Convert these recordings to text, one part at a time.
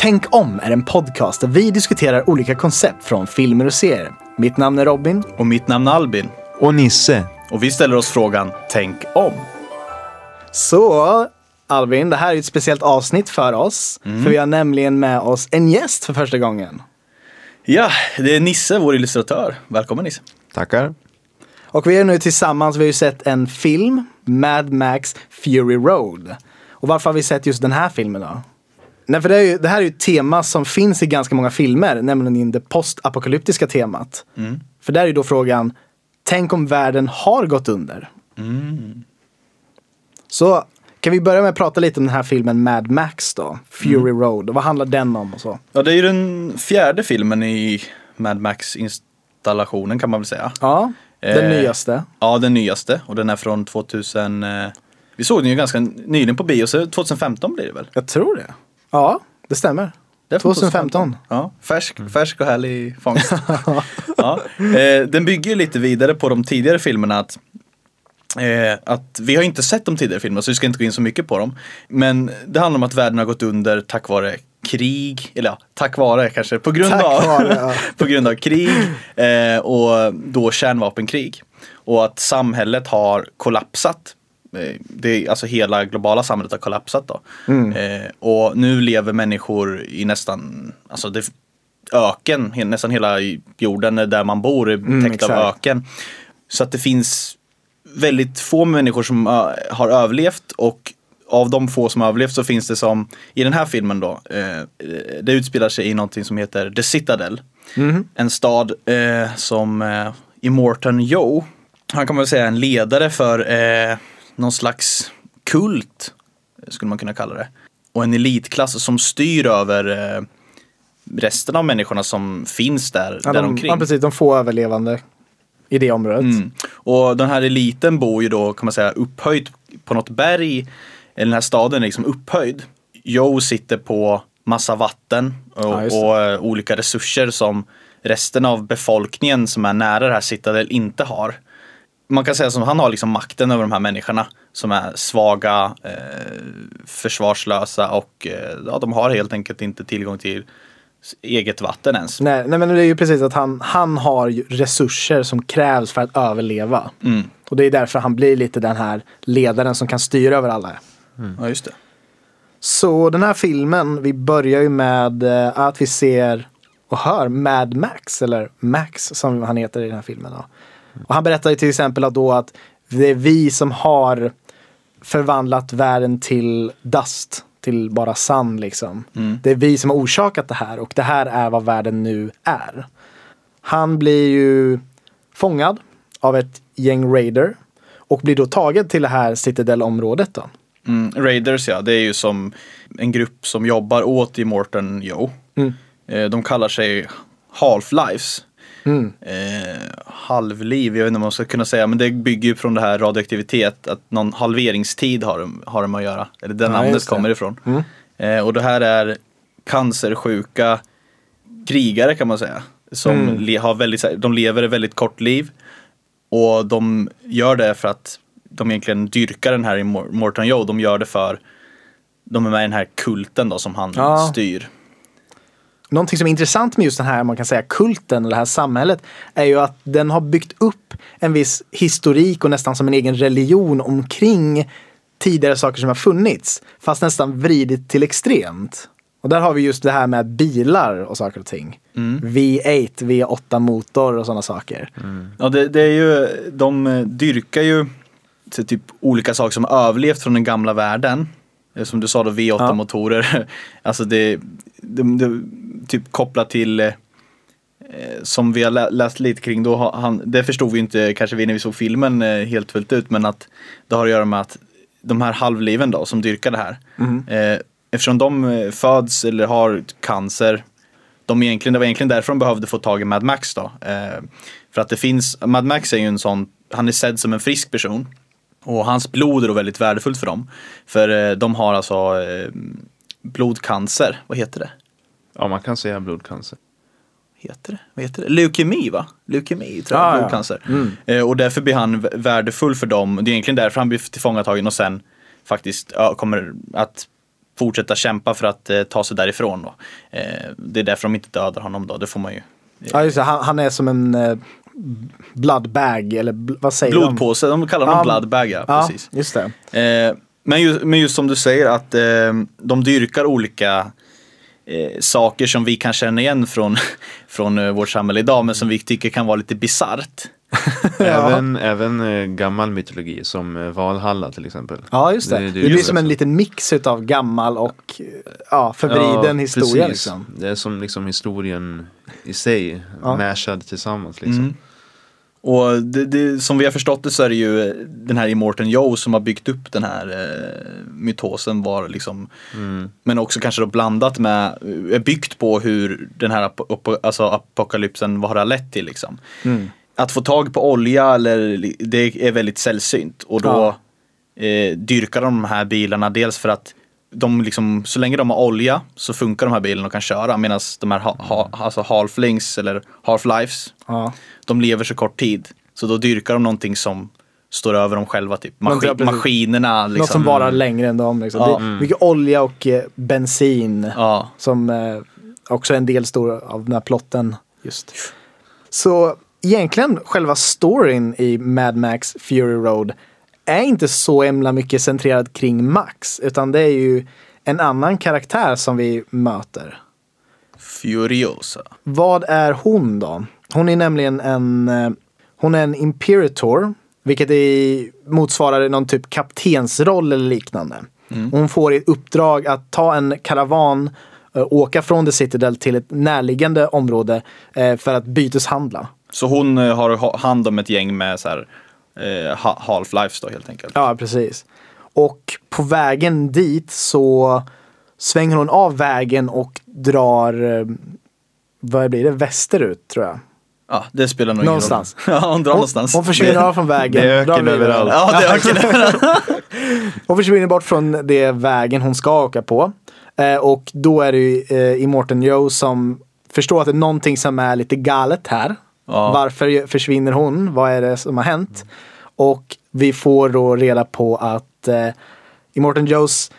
Tänk om är en podcast där vi diskuterar olika koncept från filmer och serier. Mitt namn är Robin. Och mitt namn är Albin. Och Nisse. Och vi ställer oss frågan Tänk om. Så Albin, det här är ett speciellt avsnitt för oss. För vi har nämligen med oss en gäst för första gången. Ja, det är Nisse, vår illustratör. Välkommen Nisse. Tackar. Och vi är nu tillsammans, vi har ju sett en film, Mad Max Fury Road. Och varför har vi sett just den här filmen då? Nej, för det, ju, det här är ju ett tema som finns i ganska många filmer, nämligen det postapokalyptiska temat. För där är ju då frågan, tänk om världen har gått under? Så kan vi börja med att prata lite om den här filmen Mad Max då, Fury Road. Och vad handlar den om och så? Ja, det är ju den fjärde filmen i Mad Max-installationen kan man väl säga. Ja, den Eh, nyaste. Ja, den nyaste. Och den är från 2000... Eh, vi såg den ju ganska nyligen på bio, så 2015 blir det väl? Jag tror det. Ja, det stämmer. Det är från 2015. Ja, färsk, färsk och härlig fångst. ja. eh, den bygger lite vidare på de tidigare filmerna. Att, eh, att vi har inte sett de tidigare filmerna så vi ska inte gå in så mycket på dem. Men det handlar om att världen har gått under tack vare krig, eller ja, tack vare kanske, på grund, Tack av, vare, ja. på grund av krig eh, och då kärnvapenkrig. Och att samhället har kollapsat. Eh, Det, alltså hela globala samhället har kollapsat då. Eh, och nu lever människor i nästan, alltså det, öken, nästan hela jorden där man bor är täckt av exakt. öken. Så att det finns väldigt få människor som ö, har överlevt och av de få som har överlevt så finns det som i den här filmen då, eh, det utspelar sig i någonting som heter The Citadel. En stad eh, som eh, Immortan Joe, han kan man säga en ledare för eh, någon slags kult, skulle man kunna kalla det. Och en elitklass som styr över eh, resten av människorna som finns där, Ja, där de, omkring. ja, precis. De få överlevande i det området. Mm. Och den här eliten bor ju då kan man säga upphöjt på något berg. Eller den här staden är liksom upphöjd. Joe sitter på massa vatten och, Ja, och eh, olika resurser som resten av befolkningen som är nära det här Citadel inte har. Man kan säga som han har liksom makten över de här människorna som är svaga, eh, försvarslösa och eh, ja, de har helt enkelt inte tillgång till eget vatten ens. Nej, nej, men det är ju precis att han, han har ju resurser som krävs för att överleva. Mm. Och det är därför han blir lite den här ledaren som kan styra över alla. Ja, just det. Så den här filmen, vi börjar ju med eh, att vi ser och hör Mad Max, eller Max som han heter i den här filmen. Då. Och han berättar ju till exempel att då att det är vi som har förvandlat världen till dust, till bara sand liksom. Det är vi som har orsakat det här och det här är vad världen nu är. Han blir ju fångad av ett gäng raider och blir då tagen till det här Citadel-området då. Mm, Raiders ja, det är ju som en grupp som jobbar åt Immortan Joe. Mm. Eh, de kallar sig Half-Lives. Mm. Eh, halvliv, jag vet inte om man ska kunna säga, men det bygger ju från det här radioaktivitet, att någon halveringstid har de, har de att göra. Eller det Ja, namnet kommer ifrån. Mm. Eh, och det här är cancersjuka krigare kan man säga. Som Mm. har väldigt, de lever ett väldigt kort liv. Och de gör det för att de egentligen dyrkar den här i Mor- Morton Joe. De gör det för de är med i den här kulten då som han Ja. styr. Någonting som är intressant med just den här, man kan säga kulten, eller det här samhället, är ju att den har byggt upp en viss historik och nästan som en egen religion omkring tidigare saker som har funnits. Fast nästan vridit till extremt. Och där har vi just det här med bilar och saker och ting. V8, V8 motor och sådana saker. Ja, det, det är ju, de dyrkar ju typ olika saker som har överlevt från den gamla världen. Eh, Som du sa då, V8-motorer. alltså det, det, det typ kopplat till eh, som vi har lä- läst lite kring då, han, det förstod vi inte kanske vi när vi såg filmen eh, helt fullt ut, men att det har att göra med att de här halvliven då som dyrkar det här, eh, eftersom de eh, föds eller har cancer, de egentligen, det var egentligen därför de behövde få tag i Mad Max då. Eh, för att det finns, Mad Max är ju en sån, han är sedd som en frisk person. Och hans blod är då väldigt värdefullt för dem. För eh, de har alltså eh, blodcancer, vad heter det? Ja, man kan säga blodcancer. heter det? Vad heter det? Leukemi va? Leukemi tror jag, Ah, ja. blodcancer. Eh, och därför blir han värdefull för dem. Det är egentligen därför han blir tillfångatagen och sen faktiskt ja, kommer att fortsätta kämpa för att eh, ta sig därifrån. Då. Eh, det är därför de inte dödar honom då, det får man ju. Ja, just det. Han, han är som en eh, bloodbag, eller vad säger de? Blodpåse, de kallar dem Ja, bloodbag, ja, Ja, precis. just det. Eh, men, just, men just som du säger att eh, de dyrkar olika eh, saker som vi kan känna igen från, från eh, vårt samhälle idag men som vi tycker kan vara lite bisarrt. Även, även eh, gammal mytologi som eh, Valhalla till exempel. Ja, just det. Det- Det, det är blir som det. en liten mix av gammal och ja, förvriden historia. precis. Liksom. Det är som liksom historien i sig, Ja. mashad tillsammans liksom. Mm. Och det, det, som vi har förstått det så är det ju den här Immortan Joe som har byggt upp den här eh, mytosen var liksom Mm. Men också kanske då blandat med, eh, byggt på hur den här ap- alltså apokalypsen, vad har det lett till liksom. Mm. Att få tag på olja eller, det är väldigt sällsynt och då eh, dyrkar de de här bilarna dels för att de liksom, så länge de har olja så funkar de här bilarna och kan köra medan de här ha, ha, alltså halflings eller half-lives Ja. De lever så kort tid. Så då dyrkar de någonting som står över dem själva. Typ. Men Maskin, ja, maskinerna. Liksom. Något som varar längre än dem. Liksom. Ja. Är mycket olja och eh, bensin Ja. som eh, också är en del stor av den här plotten. Just. Så egentligen själva storyn i Mad Max Fury Road är inte så himla mycket centrerad kring Max. Utan det är ju en annan karaktär som vi möter. Furiosa. Vad är hon då? Hon är nämligen en, eh, hon är en imperator, vilket är, motsvarar någon typ kaptensroll eller liknande. Hon får i uppdrag att ta en karavan, eh, åka från The Citadel till ett närliggande område eh, för att byteshandla. Så hon har ha- hand om ett gäng med så här, ha- half-lives då helt enkelt. Ja, precis. Och på vägen dit så svänger hon av vägen och drar, vad blir det, västerut tror jag. Ja, det spelar nog ingen Någonstans. roll. Ja, hon drar Hon, någonstans. hon försvinner av från vägen. det är öken överallt. Ja, det är öken. Hon försvinner bort från det vägen hon ska åka på. Eh, och då är det ju eh, Immortan Joe som förstår att det är någonting som är lite galet här. Ja. Varför försvinner hon? Vad är det som har hänt? Och vi får då reda på att eh, Immortan Joes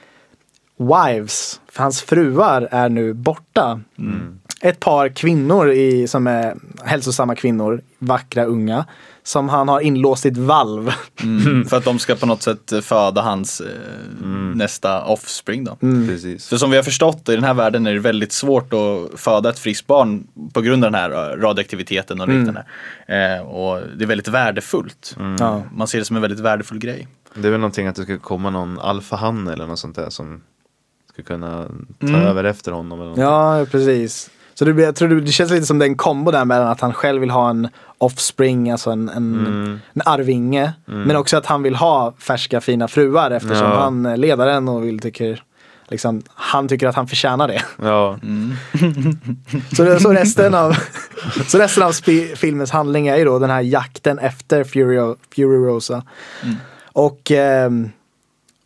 wives, för hans fruar är nu borta. Ett par kvinnor i, som är hälsosamma kvinnor, vackra unga, som han har inlåst i ett valv. Mm, för att de ska på något sätt föda hans eh, nästa offspring då. Precis. För som vi har förstått i den här världen är det väldigt svårt att föda ett friskt barn på grund av den här eh, radioaktiviteten och liknande. Eh, och det är väldigt värdefullt. Ja. Man ser det som en väldigt värdefull grej. Det är väl någonting att det ska komma någon alfahanne eller något sånt där som ska kunna ta Mm. över efter honom. Eller. Ja, precis. Så det, blir, jag tror det, det känns lite som det är en kombo där mellan att han själv vill ha en offspring, alltså en, en, en arvinge. Men också att han vill ha färska fina fruar eftersom Ja. han är ledaren och vill, tycker, liksom, han tycker att han förtjänar det. Ja, Så, det- så resten av, så resten av spi, filmens handling är ju då den här jakten efter Fury, Fury Rosa. Och ehm,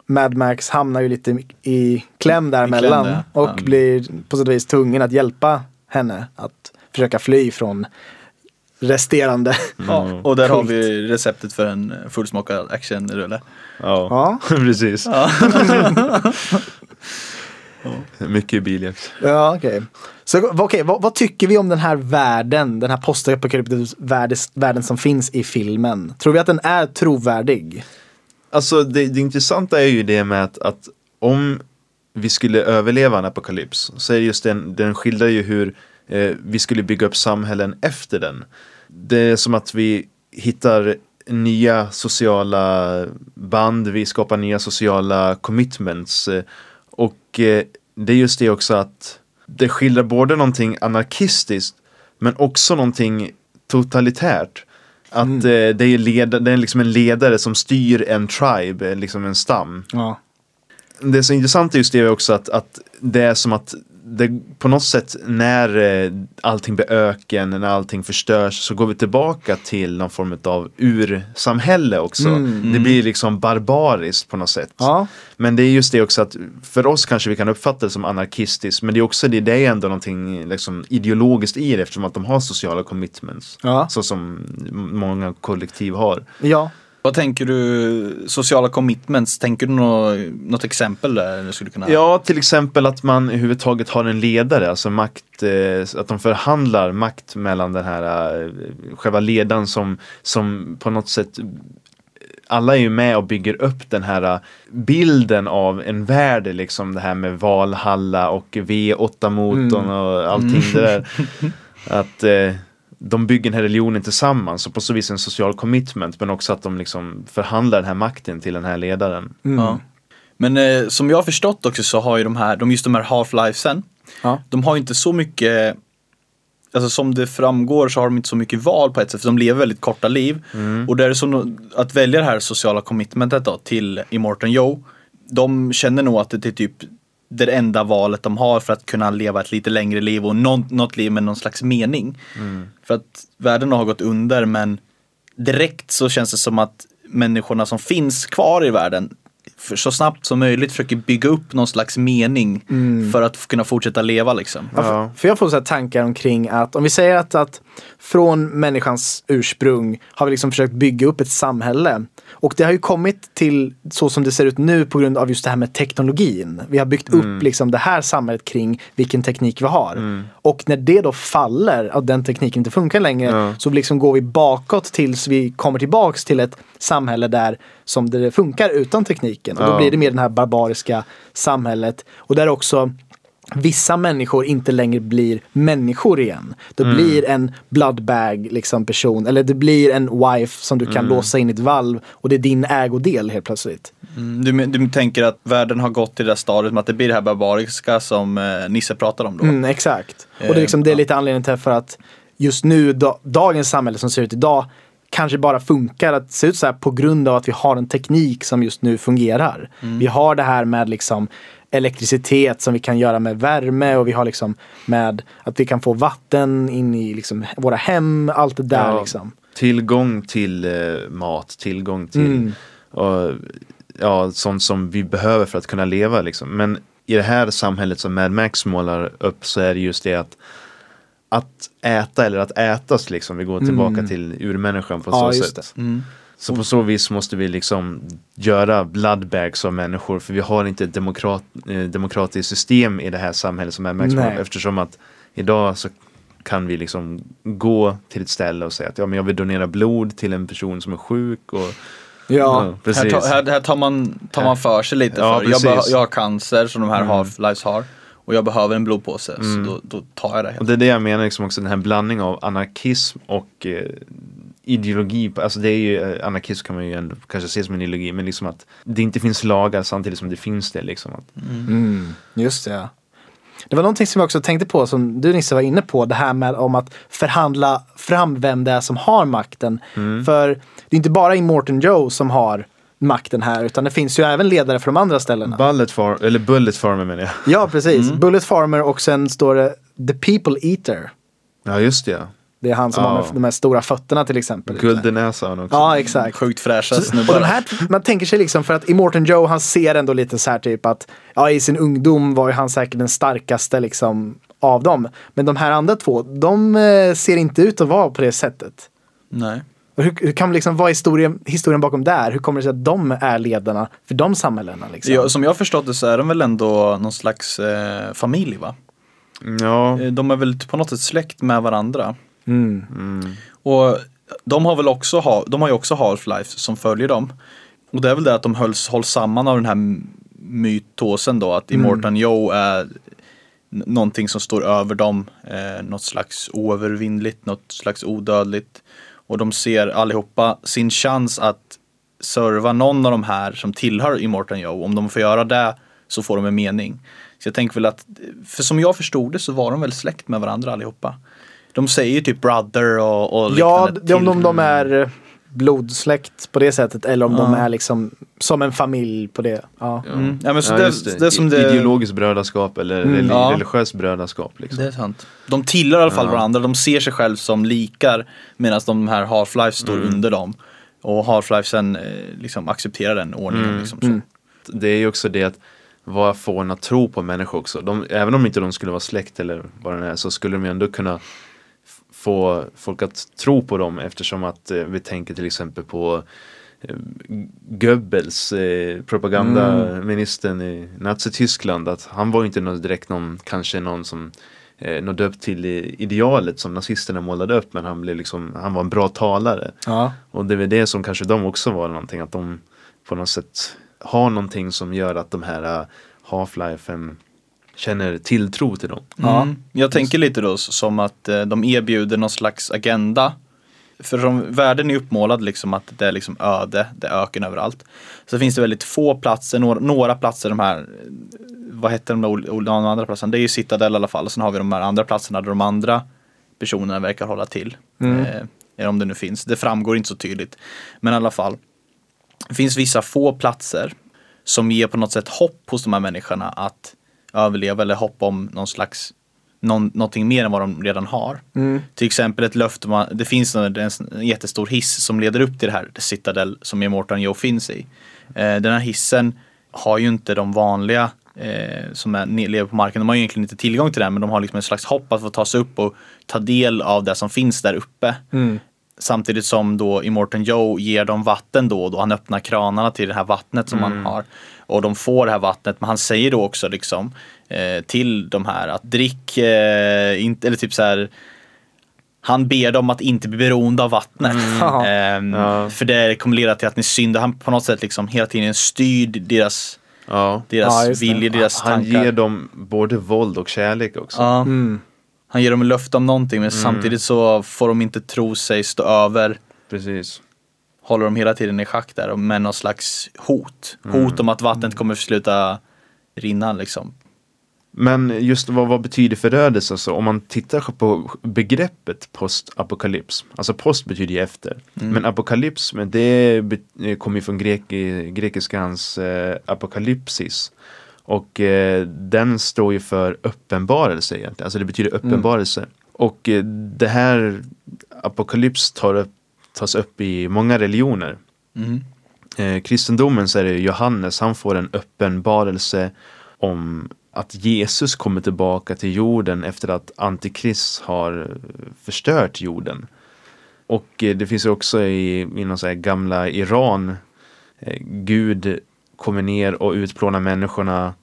Mad Max hamnar ju lite i kläm däremellan. kläm, ja. Och Ja. blir på sätt och vis tvungen att hjälpa henne att försöka fly från resterande. Ja, och där har vi receptet för en fullsmakad actionrulle. ja. Ja, precis. Mycket biljakt. ja okej. Så okej, vad, vad tycker vi om den här världen, den här postapokalyptiska världen som finns i filmen? Tror vi att den är trovärdig? Alltså det, det intressanta är ju det med att, att om vi skulle överleva en apokalyps så är just den, den skildrar ju hur eh, vi skulle bygga upp samhällen efter den. Det är som att vi hittar nya sociala band, vi skapar nya sociala commitments. eh, Och eh, det är just det också att det skildrar både någonting anarkistiskt men också någonting totalitärt. Att eh, det, är leda, det är liksom en ledare som styr en tribe, eh, liksom en stam. Ja. Det är så intressant just det är också att, att det är som att det, på något sätt när eh, allting blir öken, när allting förstörs så går vi tillbaka till någon form av ursamhälle också. Det blir liksom barbariskt på något sätt. Ja. Men det är just det också att för oss kanske vi kan uppfatta det som anarkistiskt men det är också det, det är ändå någonting liksom ideologiskt i det eftersom att de har sociala commitments. Ja. Så som många kollektiv har. Ja. Vad tänker du sociala commitments? Tänker du nå, något exempel där? Du skulle kunna... Ja, till exempel att man överhuvudtaget har en ledare, alltså makt, eh, att de förhandlar makt mellan den här eh, själva ledaren som, som på något sätt alla är ju med och bygger upp den här eh, bilden av en värld, liksom det här med Valhalla och V8-motorn och allting det där. Att eh, de bygger den här religionen tillsammans och på så vis en social commitment men också att de liksom förhandlar den här makten till den här ledaren. Ja. Men eh, som jag har förstått också så har ju de här, de, just de här half-lifesen, Ja. de har inte så mycket Alltså som det framgår så har de inte så mycket val på ett sätt för de lever väldigt korta liv. Och där är det no- att välja det här sociala commitmentet då till Immortan Joe. De känner nog att det är typ det enda valet de har för att kunna leva ett lite längre liv och något, något liv med någon slags mening. För att världen har gått under men direkt så känns det som att människorna som finns kvar i världen för så snabbt som möjligt försöker bygga upp någon slags mening för att kunna fortsätta leva liksom. Ja, för, för jag får så här tankar omkring att om vi säger att, att från människans ursprung har vi liksom försökt bygga upp ett samhälle. Och det har ju kommit till så som det ser ut nu på grund av just det här med teknologin. Vi har byggt upp liksom det här samhället kring vilken teknik vi har. Och när det då faller, att den tekniken inte funkar längre, Ja. så liksom går vi bakåt tills vi kommer tillbaks till ett samhälle där som det funkar utan tekniken. Och då Ja. blir det mer det här barbariska samhället. Och där också vissa människor inte längre blir människor igen. Det Mm. blir en bloodbag liksom person eller det blir en wife som du kan Mm. låsa in i ett valv och det är din ägodel helt plötsligt. Mm, Du, du tänker att världen har gått till det stadiet med att det blir det här barbariska som eh, Nisse pratar om då? Mm, exakt. Och det är, Eh, liksom, det är lite anledningen till för att just nu, da, dagens samhälle som ser ut idag kanske bara funkar att se ut så här på grund av att vi har en teknik som just nu fungerar. Mm. Vi har det här med liksom elektricitet som vi kan göra med värme och vi har liksom med att vi kan få vatten in i liksom våra hem, allt det där Ja. liksom. Tillgång till eh, mat, tillgång till Mm. och, ja, sånt som vi behöver för att kunna leva liksom. Men i det här samhället som Mad Max målar upp så är det just det att att äta eller att ätas liksom, vi går tillbaka till urmänniskan på Mm. Ja, så sätt. Mm. Så på så vis måste vi liksom göra bloodbags av människor för vi har inte ett demokrat, eh, demokratiskt system i det här samhället som är upp, eftersom att idag så kan vi liksom gå till ett ställe och säga att ja, men jag vill donera blod till en person som är sjuk och Ja, Här, precis. tar- här, här tar, man, tar man för sig lite. Ja, för. Jag, beh- jag har cancer som de här half-lives har. Och jag behöver en blodpåse. Så då, då tar jag det. Och det är det jag menar liksom också den här blandningen av anarkism och eh, ideologi. Alltså det är ju, eh, anarkism kan man ju ändå kanske se som en ideologi men liksom att det inte finns lagar samtidigt som det finns det liksom. Att, Mm, just det. Det var någonting som jag också tänkte på som du Nisse var inne på. Det här med om att förhandla fram vem det är som har makten. För det är inte bara Immortan Joe som har makten här utan det finns ju även ledare för de andra ställena. Bullet far, eller Bullet Farmer menar jag. Ja, precis. Bullet Farmer och sen står det The People Eater. Ja just det. Det är han som Ja. har de här stora fötterna till exempel. Guldenäsan också. Ja, exakt. Sjukt fräscha Och snubbar. de här, man tänker sig liksom för att Immortan Joe han ser ändå lite så här typ att ja, i sin ungdom var ju han säkert den starkaste liksom av dem. Men de här andra två, de eh, ser inte ut att vara på det sättet. Nej. Och hur, hur kan liksom, vad är historien, historien bakom där? Hur kommer det sig att de är ledarna för de samhällena? Liksom? Ja, som jag har förstått det så är de väl ändå någon slags eh, familj va? Ja. Eh, De är väl på något sätt släkt med varandra. Mm. Och de har väl också, ha, de har ju också Half-Life som följer dem. Och det är väl det att de hölls, hålls samman av den här mytosen då att Immortan Joe är någonting som står över dem. Eh, något slags oövervinnligt, något slags odödligt. Och de ser allihopa sin chans att serva någon av de här som tillhör Immortan Joe. Om de får göra det så får de en mening. Så jag tänker väl att, för som jag förstod det så var de väl släkt med varandra allihopa. De säger ju typ brother och, och Ja, liknande det, om till- de, de är eh, blodsläkt på det sättet eller om de Ja. är liksom som en familj på det. Ja. Mm. Ja, men så Ja, det, det, är som det, Ideologiskt brödraskap eller Mm. reli- Ja. religiöst brödraskap. Liksom. det är sant. De tillhör i alla fall Ja. varandra, de ser sig själv som likar medan de här Half-Life står Mm. under dem. Och Half-Life sen eh, liksom accepterar den ordningen. Mm. Liksom, så. Mm. Det är ju också det att vad får en att tro på människor också. De, även om inte de skulle vara släkt eller vad det är så skulle de ju ändå kunna få folk att tro på dem eftersom att eh, vi tänker till exempel på eh, Goebbels, eh, propagandaministern i Nazityskland, att han var inte någon, direkt någon, kanske någon som eh, nådde upp till i- idealet som nazisterna målade upp men han blev liksom, han var en bra talare. Ja. Och det är väl det som kanske de också var någonting, att de på något sätt har någonting som gör att de här Half-Life känner tilltro till dem. Ja. Mm. Jag tänker lite då som att eh, de erbjuder någon slags agenda. För som världen är uppmålad liksom att det är liksom öde, det är öken överallt. Så finns det väldigt få platser, några, några platser de här, eh, vad heter de, där, de andra platserna? Det är ju Citadel i alla fall. Och sen har vi de här andra platserna där de andra personerna verkar hålla till. Mm. Eh, om det nu finns, det framgår inte så tydligt. Men i alla fall, det finns vissa få platser som ger på något sätt hopp hos de här människorna att överleva eller hopp om någon slags någon, någonting mer än vad de redan har. Mm. Till exempel ett löfte, det finns en, en, jättestor hiss som leder upp till det här Citadel som Immortan Joe finns i. Eh, den här hissen har ju inte de vanliga eh, som är, lever på marken, de har ju egentligen inte tillgång till den men de har liksom en slags hopp att få ta sig upp och ta del av det som finns där uppe. Mm. Samtidigt som då Immortan Joe ger dem vatten då och då. Han öppnar kranarna till det här vattnet som Mm. han har. Och de får det här vattnet. Men han säger då också liksom eh, till de här att drick, eh, inte, eller typ så här. Han ber dem att inte bli beroende av vattnet. Ja. Ehm, Ja. För det kommer leda till att ni syndar. Han på något sätt liksom hela tiden styr deras, Ja. deras Ja, viljor, deras Han tankar. ger dem både våld och kärlek också. Ja. Mm. Han ger dem löfte om någonting men samtidigt så får de inte tro sig stå över Precis. håller de hela tiden i schack där med någon slags hot. Hot om att vattnet kommer sluta rinna liksom. Men just vad, vad betyder förödelse? Så om man tittar på begreppet postapokalyps. Alltså post betyder ju efter. Men apokalyps, men det kommer ju från grek, grekiskans eh, apokalypsis. Och eh, den står ju för uppenbarelse egentligen. Alltså det betyder uppenbarelse. Och eh, det här apokalyps tar upp, tas upp i många religioner. Mm. Eh, kristendomen så är det Johannes, han får en uppenbarelse om att Jesus kommer tillbaka till jorden efter att Antikrist har förstört jorden. Och eh, det finns ju också i, i någon så gamla Iran, eh, Gud kommer ner och utplånar människorna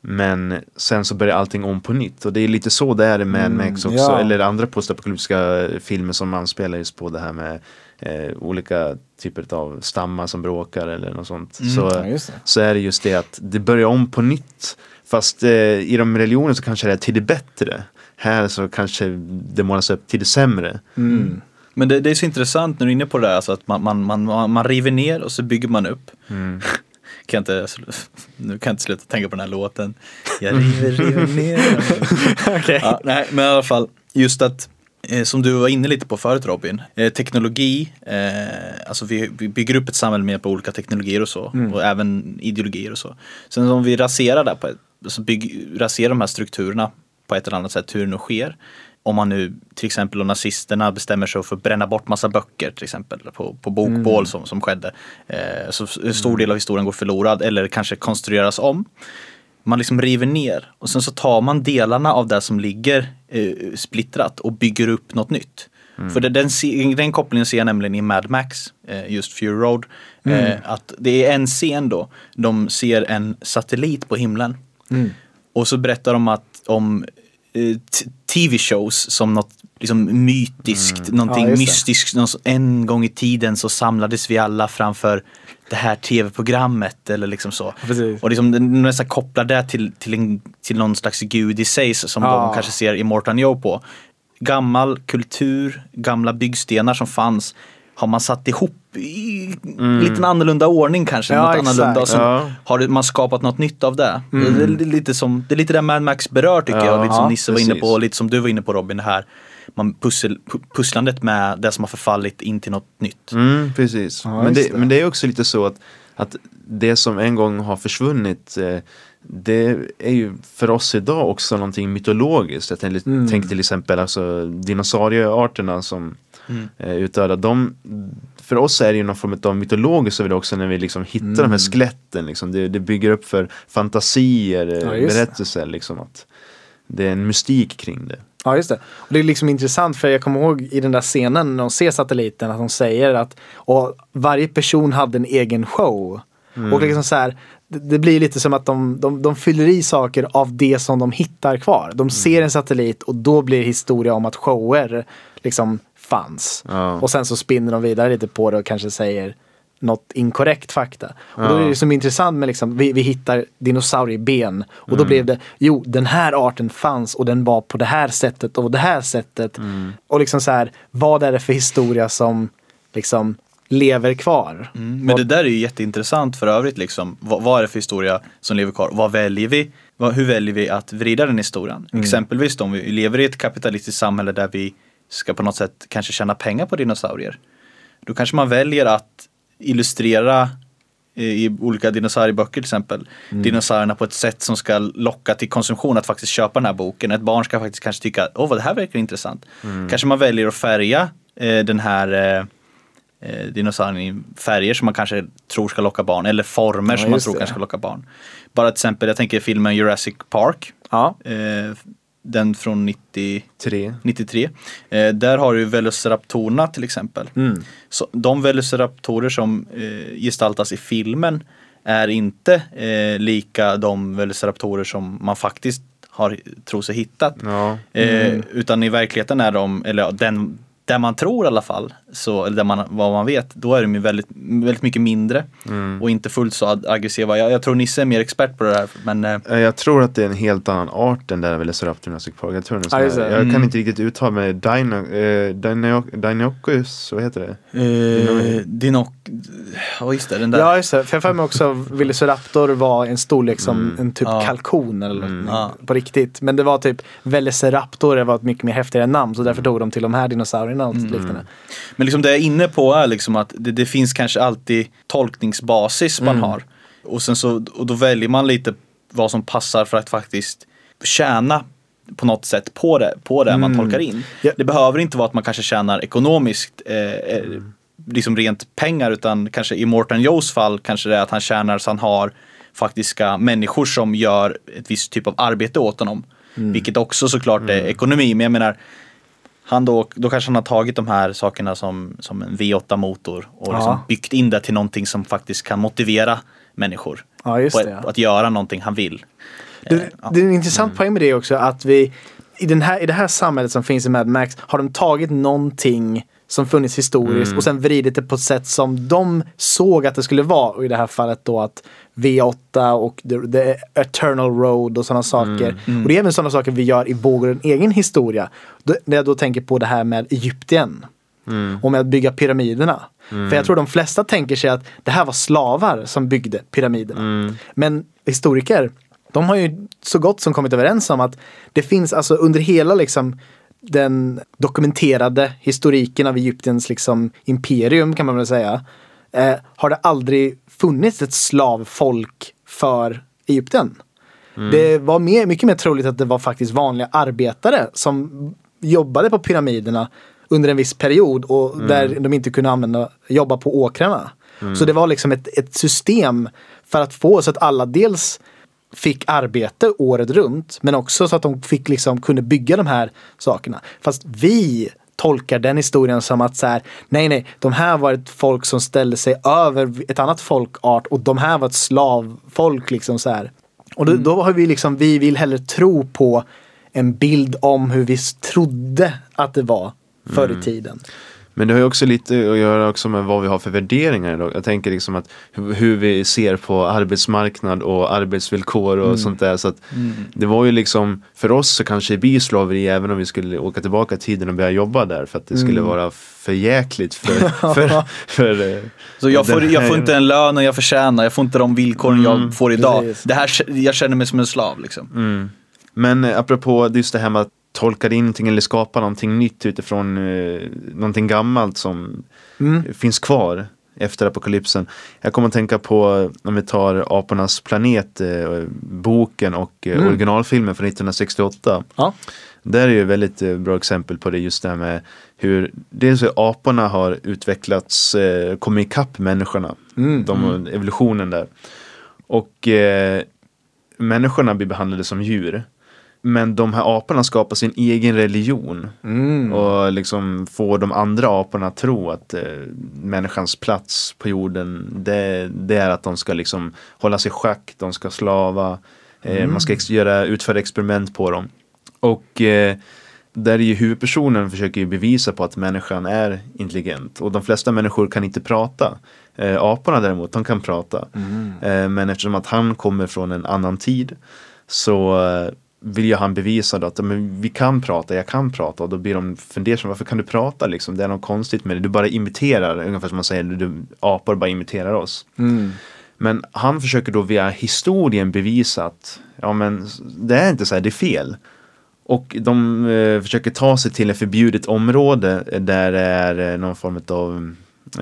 men sen så börjar allting om på nytt och det är lite så det är i Mad Max också ja. eller andra postapokalyptiska filmer som anspelar just på det här med eh, olika typer av stammar som bråkar eller något sånt. Mm. Så, Ja, så är det just det att det börjar om på nytt. Fast eh, i de religioner så kanske det är till det bättre. Här så kanske det målas upp till det sämre. Mm. Men det, det är så intressant när du är inne på det där, alltså att man, man, man, man, man river ner och så bygger man upp. Mm. Kan inte, nu kan jag inte sluta tänka på den här låten. Jag river, river ner. Okej. ja, nej, men i alla fall, just att eh, som du var inne lite på förut Robin, eh, teknologi, eh, alltså vi, vi bygger upp ett samhälle med på olika teknologier och så, och även ideologier och så. Sen om vi raserar det, på ett, alltså bygg, raserar de här strukturerna på ett eller annat sätt, hur det nu sker. Om man nu till exempel och nazisterna bestämmer sig för att bränna bort massa böcker till exempel på, på bokbål som, som skedde. Eh, så en stor del av historien går förlorad eller kanske konstrueras om. Man liksom river ner och sen så tar man delarna av det som ligger eh, splittrat och bygger upp något nytt. För det, den, den kopplingen ser jag nämligen i Mad Max, eh, just Fury Road. Eh, att det är en scen då, de ser en satellit på himlen. Och så berättar de att om tv-shows som något liksom mytiskt, någonting Ja, mystiskt. Någon, en gång i tiden så samlades vi alla framför det här tv-programmet eller liksom så. Precis. Och liksom nästan kopplar det till, till, en, till någon slags gud i sig som Ja. de kanske ser Immortan Joe på. Gammal kultur, gamla byggstenar som fanns har man satt ihop i lite annorlunda ordning kanske. Ja, något exakt. annorlunda och Ja. har man skapat något nytt av det. Det, är, det, är lite som, det är lite det Mad Max berör tycker Ja, jag. Lite som Nisse var inne på precis. och lite som du var inne på Robin. Det här man pussel, pu- pusslandet med det som har förfallit in till något nytt. Mm, precis. Men, det, det. men det är också lite så att, att det som en gång har försvunnit eh, det är ju för oss idag också någonting mytologiskt. Jag tänker, Mm. tänker till exempel alltså dinosauriearterna som Mm. är utdöda. De, för oss är det ju någon form av mytologiskt över det också när vi liksom hittar de här skeletten. Liksom. Det, det bygger upp för fantasier, eh, Ja, berättelser. Liksom, att det är en mystik kring det. Ja, just det. Och det är liksom intressant för jag kommer ihåg i den där scenen när de ser satelliten att de säger att och varje person hade en egen show. Och liksom så här, det, blir lite som att de, de, de fyller i saker av det som de hittar kvar. De ser en satellit och då blir historia om att shower liksom fanns. Ja. Och sen så spinner de vidare lite på det och kanske säger något inkorrekt fakta. Och då är det som intressant med liksom, vi, vi hittar dinosaurieben och då blev det, jo den här arten fanns och den var på det här sättet och det här sättet. Och liksom så här, vad är det för historia som liksom lever kvar? Mm, Men det där är ju jätteintressant för övrigt liksom. Vad, vad är det för historia som lever kvar? Vad väljer vi? Vad, hur väljer vi att vrida den historien? Exempelvis då, om vi lever i ett kapitalistiskt samhälle där vi ska på något sätt kanske tjäna pengar på dinosaurier. Då kanske man väljer att illustrera eh, i olika dinosaurieböcker till exempel dinosaurierna på ett sätt som ska locka till konsumtion att faktiskt köpa den här boken. Ett barn ska faktiskt kanske tycka, åh vad det här verkar intressant. Kanske man väljer att färga eh, den här eh, eh, dinosaurien i färger som man kanske tror ska locka barn eller former som man tror det. kanske ska locka barn. Bara till exempel, jag tänker filmen Jurassic Park. Ja, Eh, den från 90, Tre. 93. Eh, där har du Velociraptorerna till exempel. Mm. Så de Velociraptorer som eh, gestaltas i filmen är inte eh, lika de Velociraptorer som man faktiskt har tror sig hittat. Ja. Eh, utan i verkligheten är de, eller ja, den, där man tror i alla fall, så, eller där man, vad man vet, då är de ju väldigt, väldigt mycket mindre och inte fullt så ag- aggressiva. Jag, jag tror Nisse är mer expert på det här. Men eh, Eh, Jag tror att det är en helt annan art än där Velociraptor Jurassic Park. Jag, tror det. jag kan Mm. inte riktigt uttala mig. Dino, eh, Dino, Dinocous, vad heter det? eh, Dinoc, ja just det, den där. ja just det. För jag har för mig också Velociraptor var en storlek som en typ Ja. kalkon eller något Ja. på riktigt. Men det var typ Velociraptor det var ett mycket mer häftigare namn så därför tog de till de här dinosaurierna och liknande. Men liksom det jag är inne på är liksom att det, det finns kanske alltid tolkningsbasis man har. Och sen så, och då väljer man lite vad som passar för att faktiskt tjäna på något sätt på det, på det man tolkar in. Ja. Det behöver inte vara att man kanske tjänar ekonomiskt, eh, eh, liksom rent pengar, utan kanske i Morton Joes fall kanske det är att han tjänar så han har faktiska människor som gör ett visst typ av arbete åt honom. Vilket också såklart är ekonomi, men jag menar han då, då kanske han har tagit de här sakerna som, som en V8-motor och liksom Ja. byggt in det till någonting som faktiskt kan motivera människor. Ja, just ett. Att göra någonting han vill. Det, Eh, ja. det är en intressant poäng med det också att vi i, den här, i det här samhället som finns i Mad Max har de tagit någonting som funnits historiskt och sen vridit det på ett sätt som de såg att det skulle vara. Och i det här fallet då att V8 och the, the Eternal Road och sådana saker. Och det är även sådana saker vi gör i vår egen historia. Då, när jag då tänker på det här med Egypten. Och med att bygga pyramiderna. För jag tror de flesta tänker sig att det här var slavar som byggde pyramiderna. Men historiker, de har ju så gott som kommit överens om att det finns alltså under hela liksom den dokumenterade historiken av Egyptens liksom imperium kan man väl säga. Eh, har det aldrig funnits ett slavfolk för Egypten. Det var mer, mycket mer troligt att det var faktiskt vanliga arbetare som jobbade på pyramiderna under en viss period och där de inte kunde använda, jobba på åkrarna. Så det var liksom ett, ett system för att få så att alla dels fick arbete året runt men också så att de fick liksom kunde bygga de här sakerna. Fast vi tolkar den historien som att så här, nej nej, de här var ett folk som ställde sig över ett annat folkart och de här var ett slavfolk liksom så här. Och då, då har vi liksom, vi vill hellre tro på en bild om hur vi trodde att det var förr i tiden. Men det har ju också lite att göra också med vad vi har för värderingar idag. Jag tänker liksom att hur, vi ser på arbetsmarknad och arbetsvillkor och sånt där. Så att Det var ju liksom, för oss så kanske det blir slaveri även om vi skulle åka tillbaka i tiden och börja jobba där. För att det skulle vara för jäkligt för, för, för, eh, Så jag får, jag får inte den lönen jag förtjänar, jag får inte de villkoren jag får idag. precis. Det här, jag känner mig som en slav liksom. Men eh, apropå just det här med att tolka in någonting eller skapa någonting nytt utifrån eh, någonting gammalt som finns kvar efter apokalypsen. Jag kommer att tänka på, om vi tar Apornas planet, eh, boken och eh, originalfilmen från 1968. Ja. Där är ju ett väldigt eh, bra exempel på det just det här med hur dels hur aporna har utvecklats, eh, kommit ikapp människorna. De, Evolutionen där. Och eh, människorna blir behandlade som djur. Men de här aporna skapar sin egen religion. Mm. Och liksom får de andra aporna att tro att eh, människans plats på jorden det, det är att de ska liksom hålla sig schack, de ska slava, eh, man ska göra, utföra experiment på dem. Och eh, där är ju huvudpersonen försöker ju bevisa på att människan är intelligent. Och de flesta människor kan inte prata. Eh, aporna däremot, de kan prata. Eh, men eftersom att han kommer från en annan tid så eh, vill ju han bevisa då att men, vi kan prata, jag kan prata. Och då blir de fundersamma, varför kan du prata liksom? Det är något konstigt med det. Du bara imiterar, ungefär som man säger, du, apor bara imiterar oss. Mm. Men han försöker då via historien bevisa att ja, men, det är inte så här, det är fel. Och de eh, försöker ta sig till ett förbjudet område där det är eh, någon form av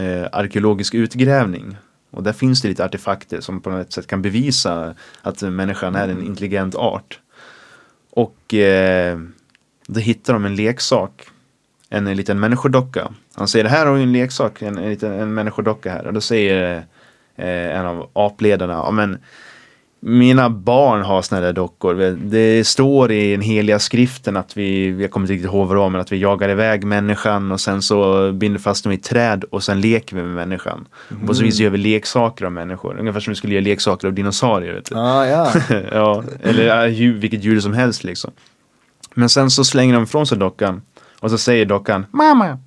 eh, arkeologisk utgrävning. Och där finns det lite artefakter som på något sätt kan bevisa att människan är en intelligent art. Och eh, då hittar de en leksak. En, en liten människodocka. Han säger det här har ju en leksak, en, en liten en människodocka här. Och då säger eh, en av apledarna, ja men mina barn har såna där dockor. Det står i den heliga skriften att vi, jag kommer inte riktigt ihåg vad det var, men att vi jagar iväg människan och sen så binder fast dem i träd och sen leker vi med människan. Och på så vis gör vi leksaker av människor. Ungefär som vi skulle göra leksaker av dinosaurier. Vet du. Ah, ja. ja, eller djur, vilket djur som helst liksom. Men sen så slänger de ifrån sig dockan och så säger dockan Mamma!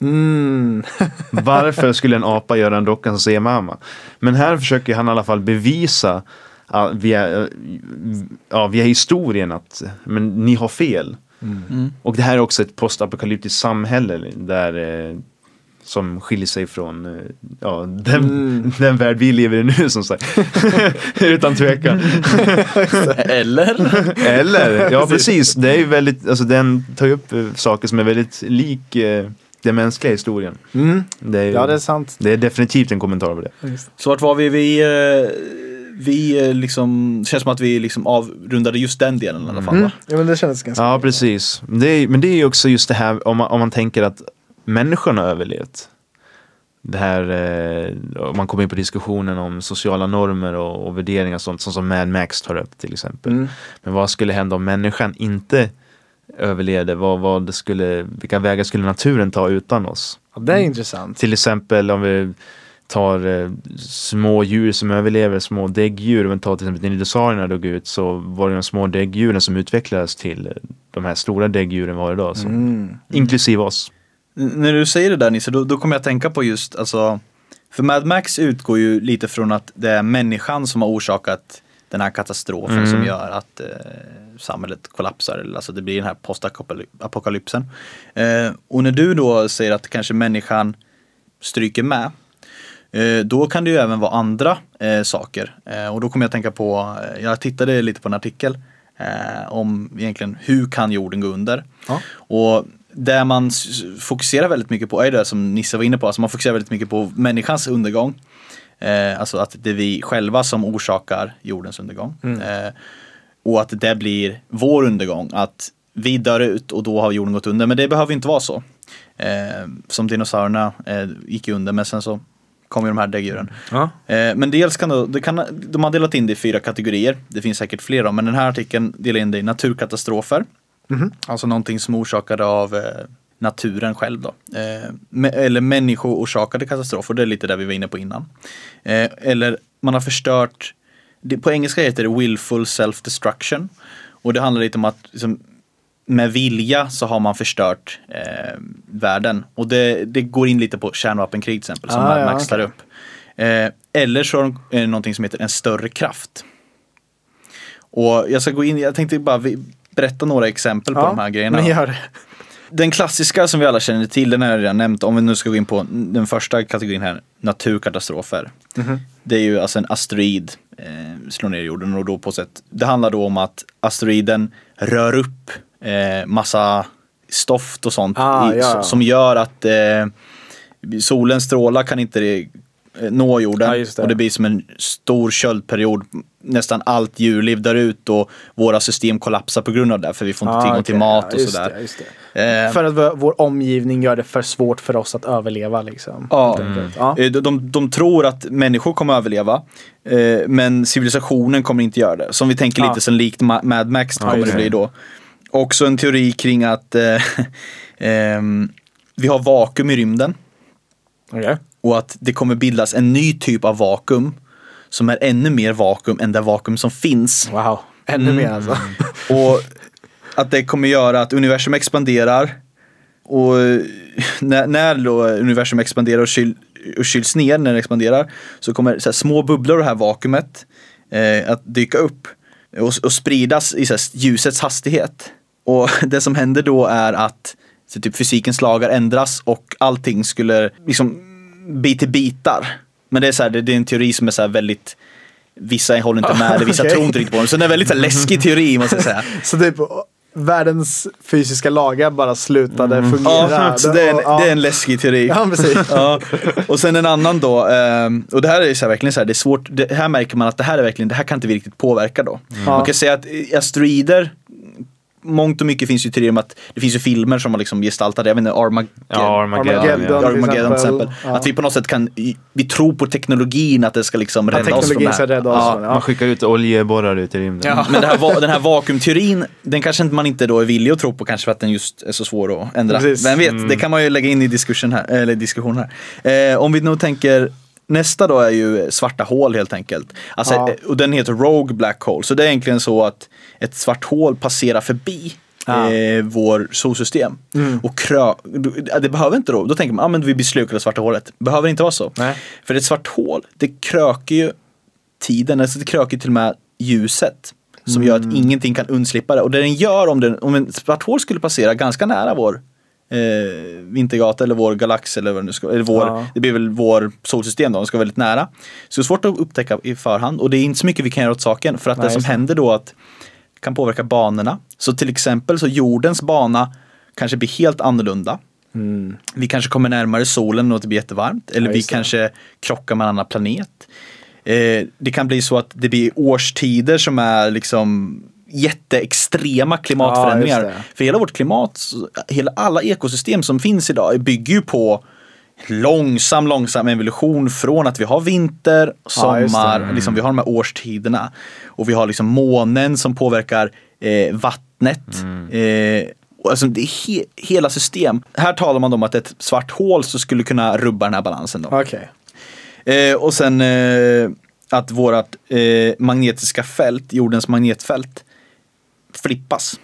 Mm. Varför skulle en apa göra en docka som säger mamma? Men här försöker han i alla fall bevisa ja, via, ja, via historien att men ni har fel. Mm. Och det här är också ett postapokalyptiskt samhälle där eh, som skiljer sig från eh, ja, den, Mm. den värld vi lever i nu som sagt. Utan tvekan. Eller? Eller, ja precis. Det är ju väldigt, alltså den tar ju upp eh, saker som är väldigt lik eh, den mänskliga historien. Mm. Det är, Ja, det är sant. det är definitivt en kommentar på det. Så vart var vi? Vi, eh, vi eh, liksom, det känns som att vi liksom avrundade just den delen i alla fall. Mm. Va? Ja, men det kändes ganska Ja, precis. Det är, men det är ju också just det här om man, om man tänker att människan har överlevt. Det här, eh, man kommer in på diskussionen om sociala normer och, och värderingar och sånt, sånt som Mad Max tar upp till exempel. Mm. Men vad skulle hända om människan inte överlevde? Vad, vad det skulle, vilka vägar skulle naturen ta utan oss? Ja, det är intressant. Till exempel om vi tar eh, små djur som överlever, små däggdjur. Om vi tar till exempel när dinosaurierna dog ut så var det de små däggdjuren som utvecklades till eh, de här stora däggdjuren vi har idag. Som, Mm. Inklusive oss. N- När du säger det där Nisse, då, då kommer jag att tänka på just, alltså, för Mad Max utgår ju lite från att det är människan som har orsakat den här katastrofen Mm. som gör att eh, samhället kollapsar, eller alltså det blir den här postapokalypsen. Eh, och när du då säger att kanske människan stryker med, då kan det ju även vara andra eh, saker. Eh, och då kommer jag att tänka på, eh, jag tittade lite på en artikel eh, om egentligen hur kan jorden gå under? Ja. Och det man fokuserar väldigt mycket på är det som Nisse var inne på, alltså man fokuserar väldigt mycket på människans undergång. Eh, alltså att det är vi själva som orsakar jordens undergång. Eh, och att det blir vår undergång, att vi dör ut och då har jorden gått under. Men det behöver inte vara så. Eh, som dinosaurierna eh, gick under men sen så kom ju de här däggdjuren. Ja. Eh, men dels kan, då, det kan de har delat in det i fyra kategorier. Det finns säkert fler då, men den här artikeln delar in det i naturkatastrofer. Alltså någonting som orsakade av eh, naturen själv då. Eh, eller människoorsakade katastrofer, det är lite där vi var inne på innan. Eller man har förstört, på engelska heter det willful self-destruction. Och det handlar lite om att liksom, med vilja så har man förstört eh, världen. Och det, det går in lite på kärnvapenkrig till exempel som Ah, ja, Max tar okej. upp. Eh, eller så är det någonting som heter en större kraft. Och jag ska gå in, jag tänkte bara berätta några exempel på de här grejerna. men gör det. Den klassiska som vi alla känner till, den har jag redan nämnt. Om vi nu ska gå in på den första kategorin här, naturkatastrofer. Det är ju alltså en asteroid eh, slår ner jorden och då på sätt. Det handlar då om att asteroiden rör upp eh, massa stoft och sånt Ah, i, ja, so- ja. som gör att eh, solens strålar kan inte eh, nå jorden Ja, det. och det blir som en stor köldperiod nästan allt djurliv dör ut och våra system kollapsar på grund av det. För vi får inte Ah, tillgång okej. till mat och Ja, just sådär. det. Eh, För att vår- vår omgivning gör det för svårt för oss att överleva liksom. Ja. Enkelt. ja. Eh, De, de, de tror att människor kommer att överleva, eh, men civilisationen kommer inte göra det. Som vi tänker Ja. lite som likt Ma- Mad Max kommer det. bli då. Också en teori kring att eh, ehm, vi har vakuum i rymden Okej. och att det kommer bildas en ny typ av vakuum som är ännu mer vakuum än det vakuum som finns. Wow. Ännu mer alltså. Och att det kommer göra att universum expanderar. Och när, när universum expanderar och, kyl, och kyls ner när det expanderar så kommer så här små bubblor av det här vakuumet eh, att dyka upp och, och spridas i så här, ljusets hastighet. Och det som händer då är att så typ fysikens lagar ändras och allting skulle liksom bli till bitar. Men det är, så här, det, är en teori som är så väldigt Vissa håller inte med, vissa Okej. tror inte riktigt på den. Så det är en väldigt så här, läskig teori måste jag säga. Så typ världens fysiska lagar bara slutade fungera. Mm. Ja, så det är, en, det är en läskig teori. Ja, precis. Ja. Och sen en annan då, ehm, och det här är så här, verkligen så här, det är svårt, det, här märker man att det här är verkligen, det här kan inte vi riktigt påverka då. Man kan säga att asteroider, mångt och mycket finns ju teorier om att det finns ju filmer som har liksom gestaltat det, jag vet inte, Armageddon. Ja, Armageddon. Armageddon. ja. Armageddon till exempel. Ja. Att vi på något sätt kan, vi tror på teknologin att det ska liksom rädda oss från det här. rädda oss Ja. från. Man skickar ut oljeborrar ut i rymden. Ja. Men det här, den här vakuumteorin, den kanske inte man inte då är villig att tro på kanske för att den just är så svår att ändra. Precis. Vem vet, det kan man ju lägga in i diskussion här. Eller diskussion här. Eh, om vi nog tänker Nästa då är ju svarta hål helt enkelt. Alltså, Ja. eh, Och den heter Rogue Black Hole. Så det är egentligen så att ett svart hål passerar förbi Ja. eh, vår solsystem. Och krö det behöver inte då, då tänker man ah, men vi blir slukade av svarta hålet. Behöver inte vara så. Nej. För ett svart hål, det kröker ju tiden, alltså det kröker till och med ljuset. Som gör att ingenting kan undslippa det. Och det den gör om, den, om en svart hål skulle passera ganska nära vår eh, vintergata eller vår galax eller vad det nu ska eller vår, Ja. Det blir väl vår solsystem då, den ska vara väldigt nära. Så det är svårt att upptäcka i förhand och det är inte så mycket vi kan göra åt saken. För att Nej, det som det. händer då att kan påverka banorna. Så till exempel så jordens bana kanske blir helt annorlunda. Vi kanske kommer närmare solen och det blir jättevarmt. Eller Ja, vi det. kanske krockar med en annan planet. Eh, det kan bli så att det blir årstider som är liksom jätteextrema klimatförändringar. Ja. För hela vårt klimat, hela, alla ekosystem som finns idag bygger ju på långsam, långsam evolution från att vi har vinter, Ja, just det. sommar, liksom, vi har de här årstiderna. Och vi har liksom månen som påverkar eh, vattnet. Eh, och alltså, det är he- hela system. Här talar man om att ett svart hål så skulle kunna rubba den här balansen. Då. Okej. Eh, och sen eh, att vårt eh, magnetiska fält, jordens magnetfält, flippas.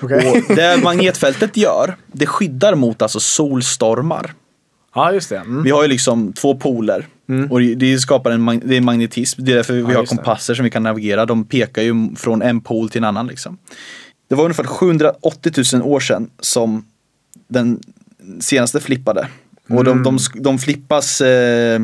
Okej. Och det magnetfältet gör, det skyddar mot alltså solstormar. Ja, just det. Mm. Vi har ju liksom två poler. Och det- skapar en, mag- det är magnetism. Det är därför vi har just det. kompasser som vi kan navigera. De pekar ju från en pol till en annan. Liksom. Det var ungefär 780 000 år sedan som den senaste flippade. Och de, de, sk- de flippas, eh,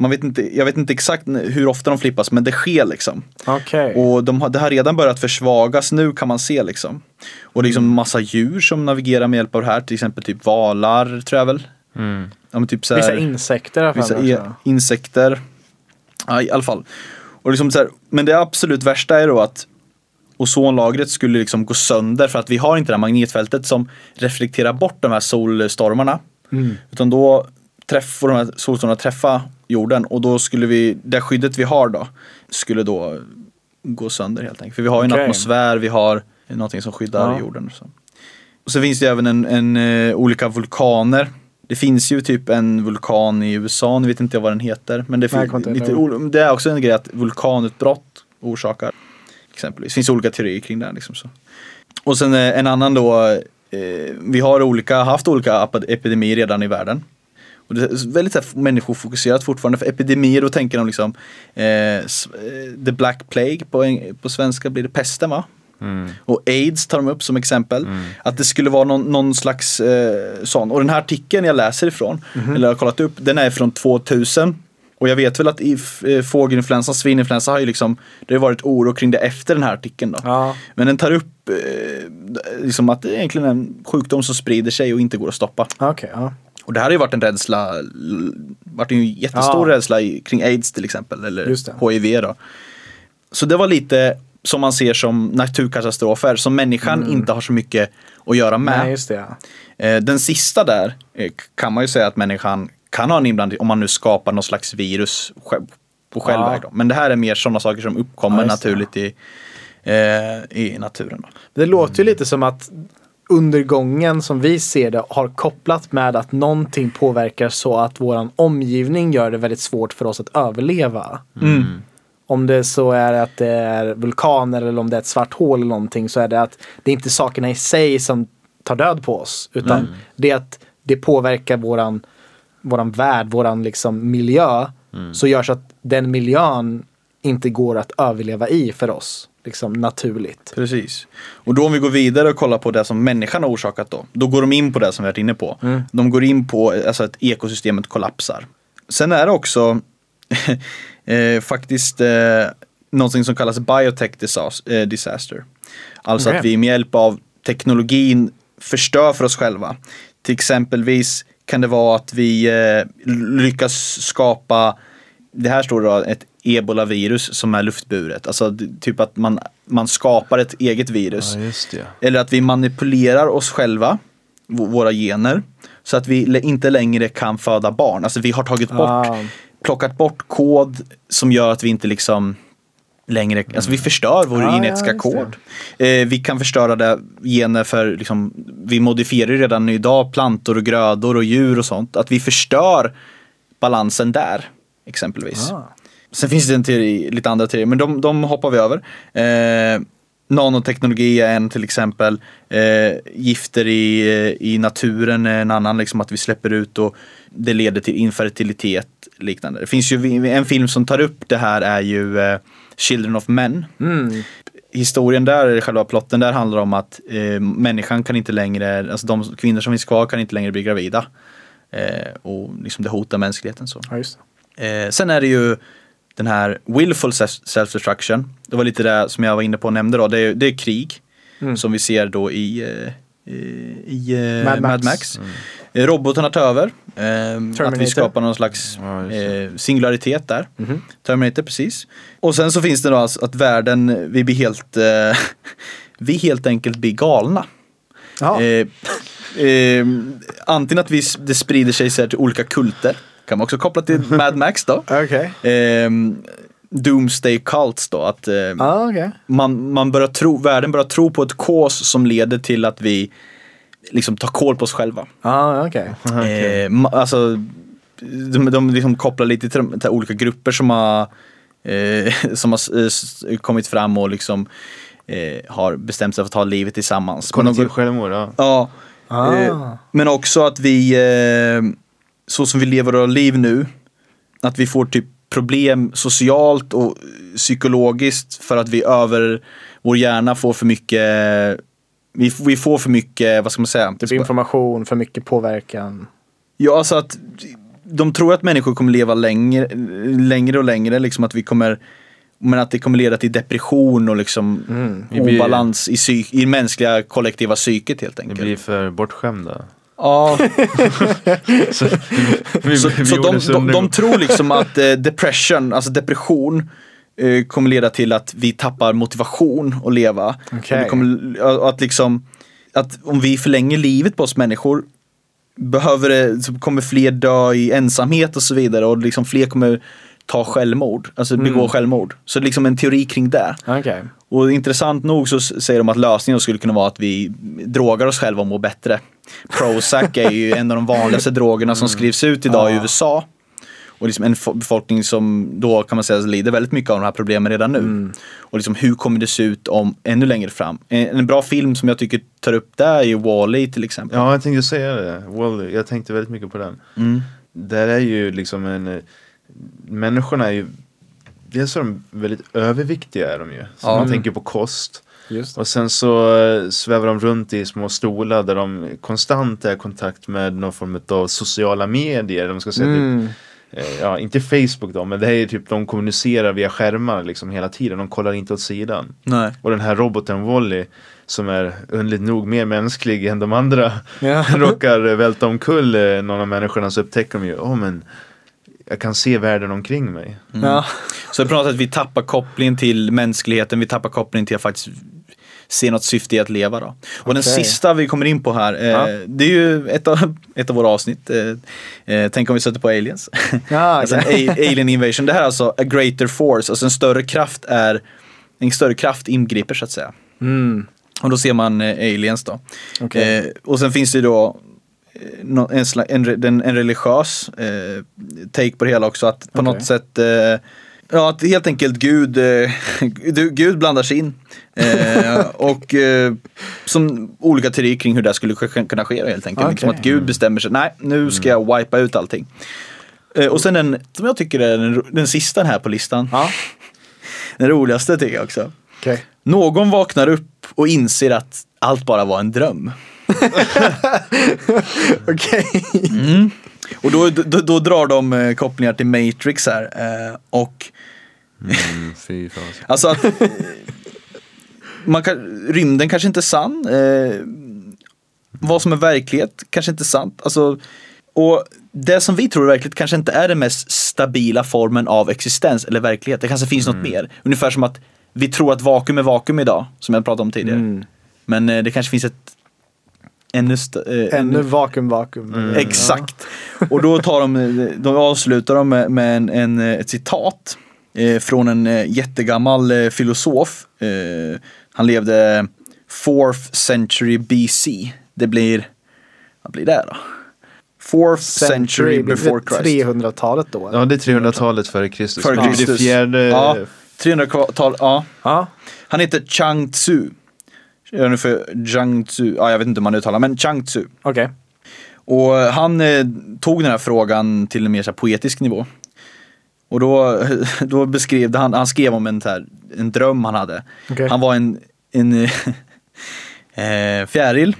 man vet inte, jag vet inte exakt hur ofta de flippas men det sker liksom. Okej. Och de har, det har redan börjat försvagas nu kan man se liksom. Och liksom Mm. massa djur som navigerar med hjälp av det här, till exempel typ valar tror jag väl. Mm. Ja, typ så här, Vissa insekter vissa mig e- också. insekter. Ja, i alla fall. Och liksom så här, men det absolut värsta är då att ozonlagret skulle liksom gå sönder för att vi har inte det här magnetfältet som reflekterar bort de här solstormarna. Mm. Utan då träff, får de här solstormarna träffa jorden och då skulle vi, det skyddet vi har då, skulle då gå sönder helt enkelt. För vi har ju en atmosfär, vi har någonting som skyddar Ja. jorden. Och så. Och så finns det även en, en, eh, olika vulkaner. Det finns ju typ en vulkan i USA, nu vet inte jag vad den heter. Men det, Nej, lite, ol- det är också en grej att vulkanutbrott orsakar exempelvis. Det finns olika teorier kring det. Liksom så. Och sen eh, en annan då, eh, vi har olika, haft olika epidemier redan i världen. Och det är väldigt så här, människofokuserat fortfarande. För epidemier, då tänker de liksom eh, eh, The Black Plague, på, på svenska blir det pesten va? Mm. Och aids tar de upp som exempel. Att det skulle vara någon, någon slags eh, sån. Och den här artikeln jag läser ifrån, eller har kollat upp, den är från 2000. Och jag vet väl att eh, fågelinfluensa, svininfluensa har ju liksom, det har varit oro kring det efter den här artikeln då. Ja. Men den tar upp eh, liksom att det är egentligen en sjukdom som sprider sig och inte går att stoppa. Okej, ja. Och det här har ju varit en rädsla, varit en jättestor Ja. rädsla kring aids till exempel, eller. HIV då. Så det var lite som man ser som naturkatastrofer som människan inte har så mycket att göra med. Mm. Nej, just det. ja. Eh, Den sista där eh, kan man ju säga att människan kan ha en inblandning om man nu skapar någon slags virus på självväg. Då. Men det här är mer sådana saker som uppkommer Ja, naturligt i, eh, i naturen. Då. Det låter ju lite som att undergången som vi ser det har kopplat med att någonting påverkar så att våran omgivning gör det väldigt svårt för oss att överleva. Mm. Om det så är att det är vulkaner eller om det är ett svart hål eller någonting så är det att det är inte sakerna i sig som tar död på oss. Utan det är att det påverkar våran, våran värld, våran liksom miljö. Så gör så att den miljön inte går att överleva i för oss. Liksom naturligt. Precis. Och då om vi går vidare och kollar på det som människan har orsakat då. Då går de in på det som vi varit inne på. De går in på alltså att ekosystemet kollapsar. Sen är det också eh, faktiskt eh, någonting som kallas biotech eh, disaster. Alltså Okej. att vi med hjälp av teknologin förstör för oss själva. Till exempelvis kan det vara att vi eh, lyckas skapa, det här står då ett ebolavirus som är luftburet. Alltså typ att man, man skapar ett eget virus. Ja. Eller att vi manipulerar oss själva, våra gener. Så att vi inte längre kan föda barn. Alltså vi har tagit bort, Ah. plockat bort kod som gör att vi inte liksom längre, alltså vi förstör vår Ah, ja, genetiska det. kod. Eh, vi kan förstöra det gener för, liksom, vi modifierar ju redan idag plantor och grödor och djur och sånt. Att vi förstör balansen där, exempelvis. Ah. Sen finns det en teori, lite andra teorier, men de, de hoppar vi över. Eh, nanoteknologi är en till exempel. Eh, gifter i, i naturen är en annan, liksom att vi släpper ut och det leder till infertilitet liknande. Det finns ju en film som tar upp det här är ju eh, Children of Men. Mm. Historien där, själva plotten där handlar om att eh, människan kan inte längre, alltså de kvinnor som finns kvar kan inte längre bli gravida. Eh, och liksom det hotar mänskligheten så. Ja. Eh, sen är det ju den här willful self- self-destruction. Det var lite det som jag var inne på och nämnde då. Det är, det är krig Mm. som vi ser då i, eh, i eh, Mad Mad Max. Max. Eh, Robotarna tar över. Eh, att vi skapar någon slags eh, singularitet där. Mhm. Terminator, precis. Och sen så finns det då alltså att världen, vi blir helt, eh, vi helt enkelt blir galna. Eh, eh, antingen att vi, det sprider sig så här till olika kulter. Kan man också koppla till Mad Max då. Okej. Eh, Doomsday Cults då. Att eh, Ja, okej. man, man börjar tro, världen börjar tro på ett kås som leder till att vi liksom tar koll på oss själva. Ja, okej. Eh, ma- alltså, de, de liksom kopplar lite till, de, till olika grupper som har, eh, som har eh, kommit fram och liksom eh, har bestämt sig för att ta livet tillsammans. Kollektiv självmord, ja. Ja. Ah. Eh, men också att vi, så som vi lever våra liv nu, att vi får typ problem socialt och psykologiskt för att vi över vår hjärna får för mycket, vi, vi får för mycket, vad ska man säga? Typ information, för mycket påverkan. Ja, alltså att de tror att människor kommer leva längre, längre och längre, liksom att vi kommer men att det kommer leda till depression och liksom Vi blir- obalans i, psyk, i mänskliga kollektiva psyket helt enkelt. blir för bortskämda. Ja, Så, vi, så, vi så de, de, tror liksom att eh, depression, alltså depression, eh, kommer leda till att vi tappar motivation att leva. Okej. Och kommer, att liksom, att om vi förlänger livet på oss människor behöver det, så kommer fler dö i ensamhet och så vidare och liksom fler kommer ta självmord, alltså begå Mm. självmord. Så det är liksom en teori kring det. Okej. Och intressant nog så säger de att lösningen skulle kunna vara att vi drogar oss själva och mår bättre. Prozac är ju en av de vanligaste drogerna som skrivs ut idag i. USA. Och liksom en fo- befolkning som då kan man säga lider väldigt mycket av de här problemen redan nu. Mm. Och liksom hur kommer det se ut om ännu längre fram? En, en bra film som jag tycker tar upp det är ju Wall-E till exempel. Ja, jag tänkte säga det. Wall, jag tänkte väldigt mycket på den. Mm. Där är ju liksom en... eh, Människorna är ju... Dels är de väldigt överviktiga är de ju. Så Ja. man Mm. tänker på kost. Just det. Och sen så eh, svävar de runt i små stolar där de konstant är i kontakt med någon form av sociala medier. De ska säga typ Mm. eh, ja inte Facebook då, men det här är typ de kommunicerar via skärmar liksom hela tiden. De kollar inte åt sidan. Nej. Och den här roboten Wally som är underligt nog mer mänsklig än de andra Ja. råkar välta omkull eh, någon av människorna så upptäcker de ju, åh men jag kan se världen omkring mig. Ja. Så på något sätt vi tappar kopplingen till mänskligheten, vi tappar kopplingen till att faktiskt se något syfte i att leva då. Och den Okej. sista vi kommer in på här, eh, Ja. det är ju ett av, ett av våra avsnitt. Eh, eh, tänk om vi sätter på aliens. Ja, alltså en alien invasion. Det här är alltså a greater force, alltså en större kraft är, en större kraft ingriper så att säga. Mm. Och då ser man eh, aliens då. Okej. Eh, och sen finns det då eh, en, en, en, religiös eh, take på det hela också. Att på Okej. något sätt, eh, ja att helt enkelt Gud, eh, Gud blandar sig in. Eh, och eh, som olika teorier kring hur det skulle sk- kunna ske helt enkelt. Liksom Okej. att Gud bestämmer sig, nej nu ska jag wipa ut allting. Eh, och sen den, som jag tycker är den, den sista här på listan. Ja, Den roligaste tycker jag också. okej. Någon vaknar upp och inser att allt bara var en dröm. Okej. Och då, då, då drar de eh, kopplingar till Matrix här. Eh, och Mm, fy fan. alltså att eh, man kan, rymden kanske inte är sann. Eh, vad som är verklighet kanske inte är sant. Alltså, och det som vi tror är verkligt kanske inte är den mest stabila formen av existens eller verklighet. Det kanske finns något mer. Ungefär som att vi tror att vakuum är vakuum idag, som jag pratade om tidigare. Mm. Men eh, det kanske finns ett ännu, eh, Ännu vakuum, vakuum. Mm. Exakt. Och då tar de, de avslutar de med, med en, en, ett citat eh, från en eh, jättegammal eh, filosof. Eh, han levde 4th century BC. Det blir, vad blir det då? 4th century blir before Christ. 300-talet då? Ja det är 300-talet före Kristus. Före Kristus. Det fjärde, Ja, 300-tal, ja. Ja. Han heter Chang Tzu. Inte för Zhang Tzu, ja, jag vet inte hur man uttalar, men Chang Tzu. Okej. Och han eh, tog den här frågan till en mer så här, poetisk nivå. Och då, då beskrev han, han skrev om en, här, en dröm han hade. Okej. Han var en, en eh, fjäril.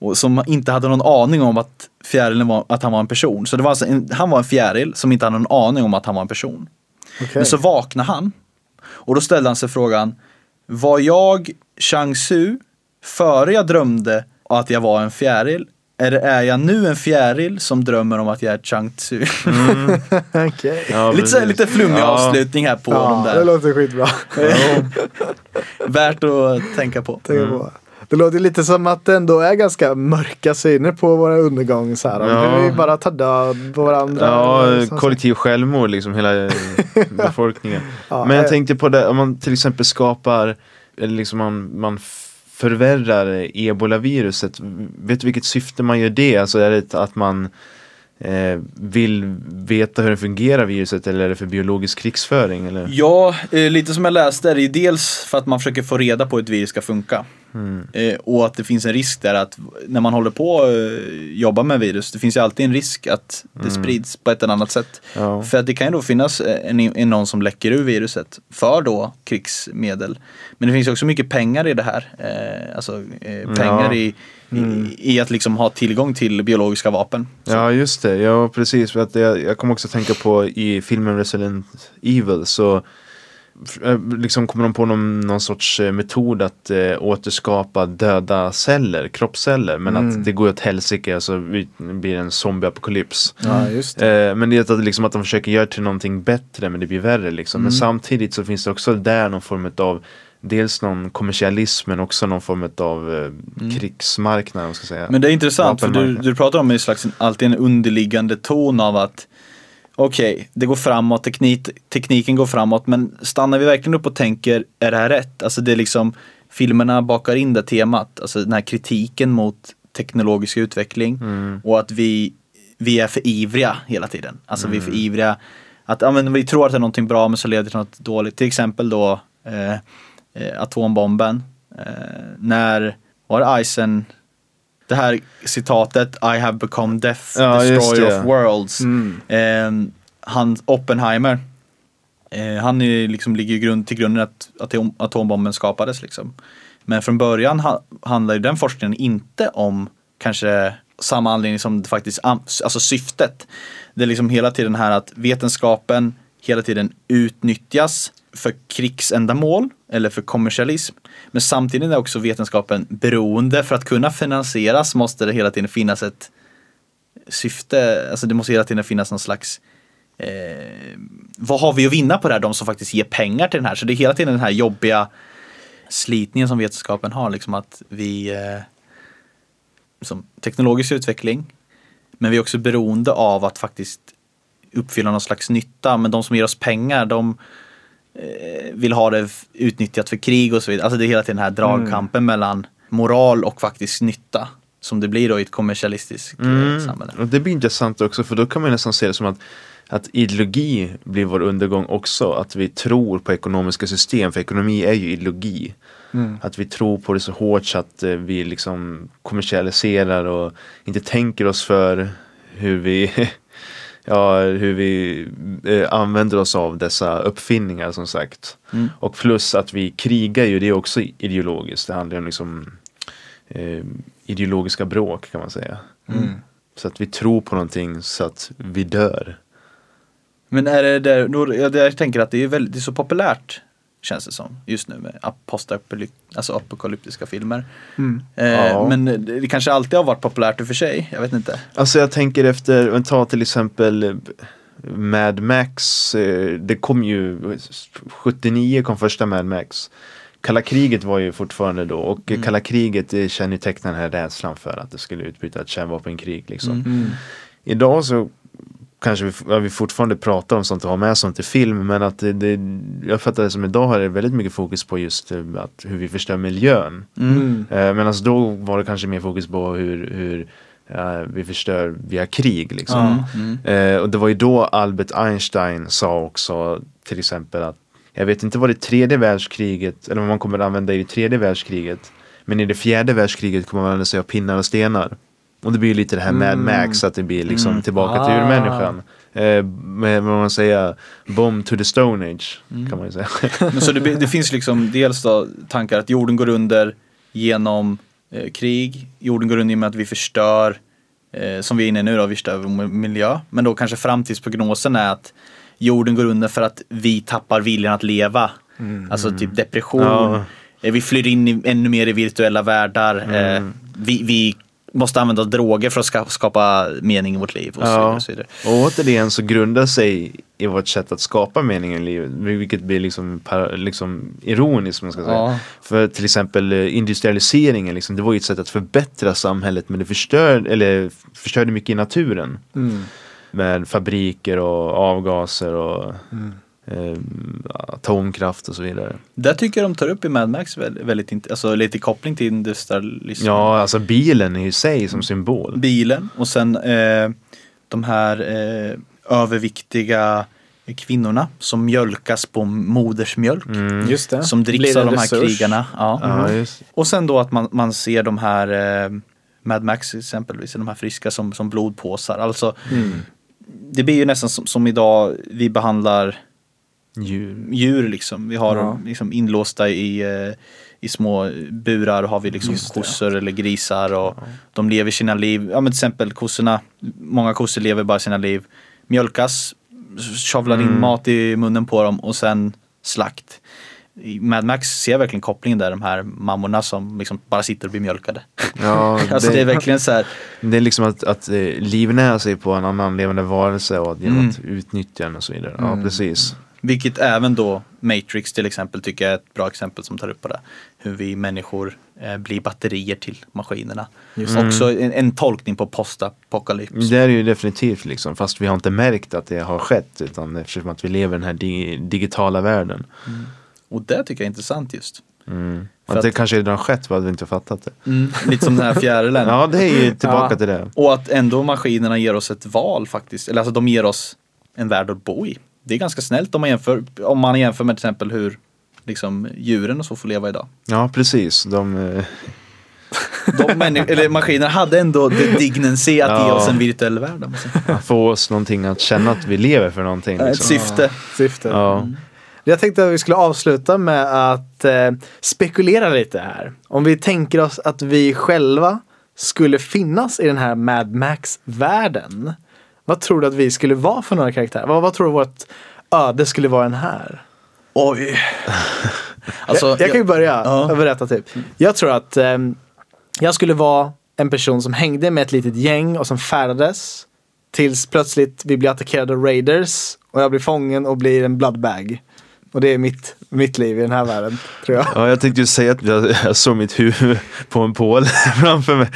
Och som inte hade någon aning om att fjärilen var, att han var en person. Så det var alltså en, han var en fjäril som inte hade någon aning om att han var en person. Okej. Men så vaknade han. Och då ställde han sig frågan, var jag Chang Tzu före jag drömde att jag var en fjäril? Eller är jag nu en fjäril som drömmer om att jag är Chang Tzu? Okej. Ja, lite, så lite flummig Ja. avslutning här på de Ja, det där. låter skitbra. Värt att tänka på. Tänker på. Det låter lite som att det ändå är ganska mörka syner på våra undergång. Så här, Ja. hur vi bara tar död på varandra. Ja, kollektiv självmord liksom hela eh, befolkningen. Ja, Men jag eh. tänkte på det, om man till exempel skapar, eller liksom man, man förvärrar ebolaviruset. Vet du vilket syfte man gör det? Alltså är det att man vill veta hur det fungerar viruset eller är det för biologisk krigsföring? Eller? Ja, eh, lite som jag läste är det dels för att man försöker få reda på hur ett virus ska funka. Mm. Eh, och att det finns en risk där att när man håller på att eh, jobba med virus, det finns ju alltid en risk att det sprids på ett eller annat sätt. Ja. För att det kan ju då finnas eh, en, en någon som läcker ur viruset för då krigsmedel. Men det finns också mycket pengar i det här. Eh, alltså eh, pengar Ja. i, i, i att liksom ha tillgång till biologiska vapen. Så- Ja just det, ja precis. För att jag, jag kommer också tänka på i filmen Resident Evil så eh, liksom kommer de på någon, någon sorts eh, metod att eh, återskapa döda celler, kroppsceller. Men att det går åt helsike så vi- blir en zombieapokalyps. Ja, just det. Eh, men det är att, liksom, att de försöker göra till någonting bättre men det blir värre liksom. Men samtidigt så finns det också där någon form av Dels någon kommersialism men också någon form av eh, krigsmarknad om man ska säga. Men det är intressant för du, du pratar om en slags, alltid en underliggande ton av att okej, det går framåt, teknik, tekniken går framåt, men stannar vi verkligen upp och tänker, är det här rätt? Alltså det är liksom, filmerna bakar in det temat, alltså den här kritiken mot teknologisk utveckling Mm. och att vi, vi är för ivriga hela tiden. Alltså vi är Mm. för ivriga, att ja, men vi tror att det är någonting bra men så leder det till något dåligt. Till exempel då eh, eh, atombomben. Eh, när var det Eisen det här citatet I have become death, Ja, destroyer of worlds. Mm. Eh, han, Oppenheimer, han är, liksom, ligger ju grund, till grunden att atom, atombomben skapades. Liksom. Men från början ha, handlar ju den forskningen inte om kanske samma anledning som faktiskt, alltså syftet. Det är liksom hela tiden här att vetenskapen hela tiden utnyttjas för krigsändamål eller för kommersialism. Men samtidigt är också vetenskapen beroende. För att kunna finansieras måste det hela tiden finnas ett syfte, alltså det måste hela tiden finnas någon slags eh, vad har vi att vinna på det här, de som faktiskt ger pengar till den här. Så det är hela tiden den här jobbiga slitningen som vetenskapen har, liksom att vi eh, som teknologisk utveckling, men vi är också beroende av att faktiskt uppfylla någon slags nytta. Men de som ger oss pengar, de vill ha det utnyttjat för krig och så vidare. Alltså det är hela tiden den här dragkampen mellan moral och faktisk nytta. Som det blir då i ett kommersialistiskt eh, samhälle. Och det blir intressant också för då kan man nästan se det som att att ideologi blir vår undergång också. Att vi tror på ekonomiska system. För ekonomi är ju ideologi. Att vi tror på det så hårt så att eh, vi liksom kommersialiserar och inte tänker oss för hur vi Ja, hur vi eh, använder oss av dessa uppfinningar som sagt. Och plus att vi krigar ju, det är också ideologiskt. Det handlar om liksom eh, ideologiska bråk kan man säga. Så att vi tror på någonting så att vi dör. Men är det där, då, jag, jag tänker att det är, väldigt, det är så populärt känns det som just nu med alltså apokalyptiska filmer. Eh, Ja. Men det, det kanske alltid har varit populärt i och för sig, jag vet inte. Alltså jag tänker efter, ta till exempel Mad Max, eh, det kom ju 79 kom första Mad Max. Kalla kriget var ju fortfarande då och eh, kalla kriget kännetecknar den här rädslan för att det skulle utbryta ett kärnvapenkrig liksom. Idag så kanske vi, ja, vi fortfarande pratar om sånt och har med sånt i film men att det, det, jag fattar det som idag har det väldigt mycket fokus på just eh, att hur vi förstör miljön. Mm. Eh, Medan då var det kanske mer fokus på hur, hur eh, vi förstör via krig. Liksom. Eh, och det var ju då Albert Einstein sa också till exempel att jag vet inte vad det tredje världskriget eller vad man kommer att använda i det tredje världskriget. Men i det fjärde världskriget kommer man använda sig av pinnar och stenar. Och det blir lite det här Mad Max att det blir liksom tillbaka till Ah. urmänniskan. Eh, med vad man säger, bomb to the stone age kan man ju säga. Men så det, det finns liksom dels då tankar att jorden går under genom eh, krig, jorden går under i och med att vi förstör, eh, som vi är inne i nu då, vi förstör vår miljö. Men då kanske framtidsprognosen är att jorden går under för att vi tappar viljan att leva. Alltså typ depression, Ja. eh, vi flyr in i, ännu mer i virtuella världar, eh, vi, vi måste använda droger för att ska, skapa mening i vårt liv och. Ja. Och så vidare. Och återigen så grundar sig i vårt sätt att skapa mening i livet. Vilket blir liksom, liksom ironiskt man ska säga. Ja. För till exempel eh, industrialiseringen, liksom, det var ju ett sätt att förbättra samhället men det förstör, eller förstörde mycket i naturen. Med fabriker och avgaser och eh, atomkraft och så vidare. Där tycker jag de tar upp i Mad Max väldigt, väldigt alltså lite koppling till industrialism. Ja, alltså bilen i sig som symbol. bilen och sen eh, de här eh, överviktiga kvinnorna som mjölkas på modersmjölk. Just det. Som dricks av de här resurs. krigarna. Ja. Ja, just. Och sen då att man, man ser de här eh, Mad Max exempelvis, de här friska som, som blodpåsar. Alltså, Det blir ju nästan som, som idag vi behandlar Djur. djur liksom. Vi har Ja. dem liksom inlåsta i, eh, i små burar har vi liksom det. kossor eller grisar och de lever sina liv. Ja men till exempel kossorna, många kossor lever bara sina liv, mjölkas, shavlar Mm. in mat i munnen på dem och sen slakt. I Mad Max ser jag verkligen kopplingen där, de här mammorna som liksom bara sitter och blir mjölkade. Ja, alltså det är verkligen så här, Det är liksom att, att eh, livnära sig på en annan levande varelse och genom Mm. att utnyttja den och så vidare. Ja, precis. Vilket även då Matrix till exempel tycker jag är ett bra exempel som tar upp på det. Hur vi människor eh, blir batterier till maskinerna. Också en, en tolkning på postapokalyps. Det är ju definitivt liksom, fast vi har inte märkt att det har skett utan eftersom att vi lever i den här di digitala världen. Och det tycker jag är intressant just. Mm. För Att det att- kanske redan skett, vi hade inte fattat det. Lite som den här fjärilen. Ja, det är ju tillbaka Ja. till det. Och att ändå maskinerna ger oss ett val faktiskt. Eller alltså de ger oss en värld att bo i. Det är ganska snällt om man jämför, om man jämför med till exempel hur liksom, djuren och så får leva idag. Ja, precis. De, eh, De eller maskiner hade ändå the dignancy att ge Ja. oss en virtuell värld. får oss någonting att känna att vi lever för någonting. Ett Liksom. syfte. Syfte. Ja. Jag tänkte att vi skulle avsluta med att eh, spekulera lite här. Om vi tänker oss att vi själva skulle finnas i den här Mad Max-världen, vad tror du att vi skulle vara för några karaktärer? Vad, vad tror du vårt öde skulle vara den här? Oj. Alltså, jag, jag kan ju börja Ja. berätta typ. Jag tror att ehm, jag skulle vara en person som hängde med ett litet gäng och som färdades tills plötsligt vi blir attackerade av raiders och jag blir fången och blir en bloodbag. Och det är mitt, mitt liv i den här världen, tror jag. Ja, jag tänkte ju säga att jag, jag såg mitt huvud på en pål framför mig.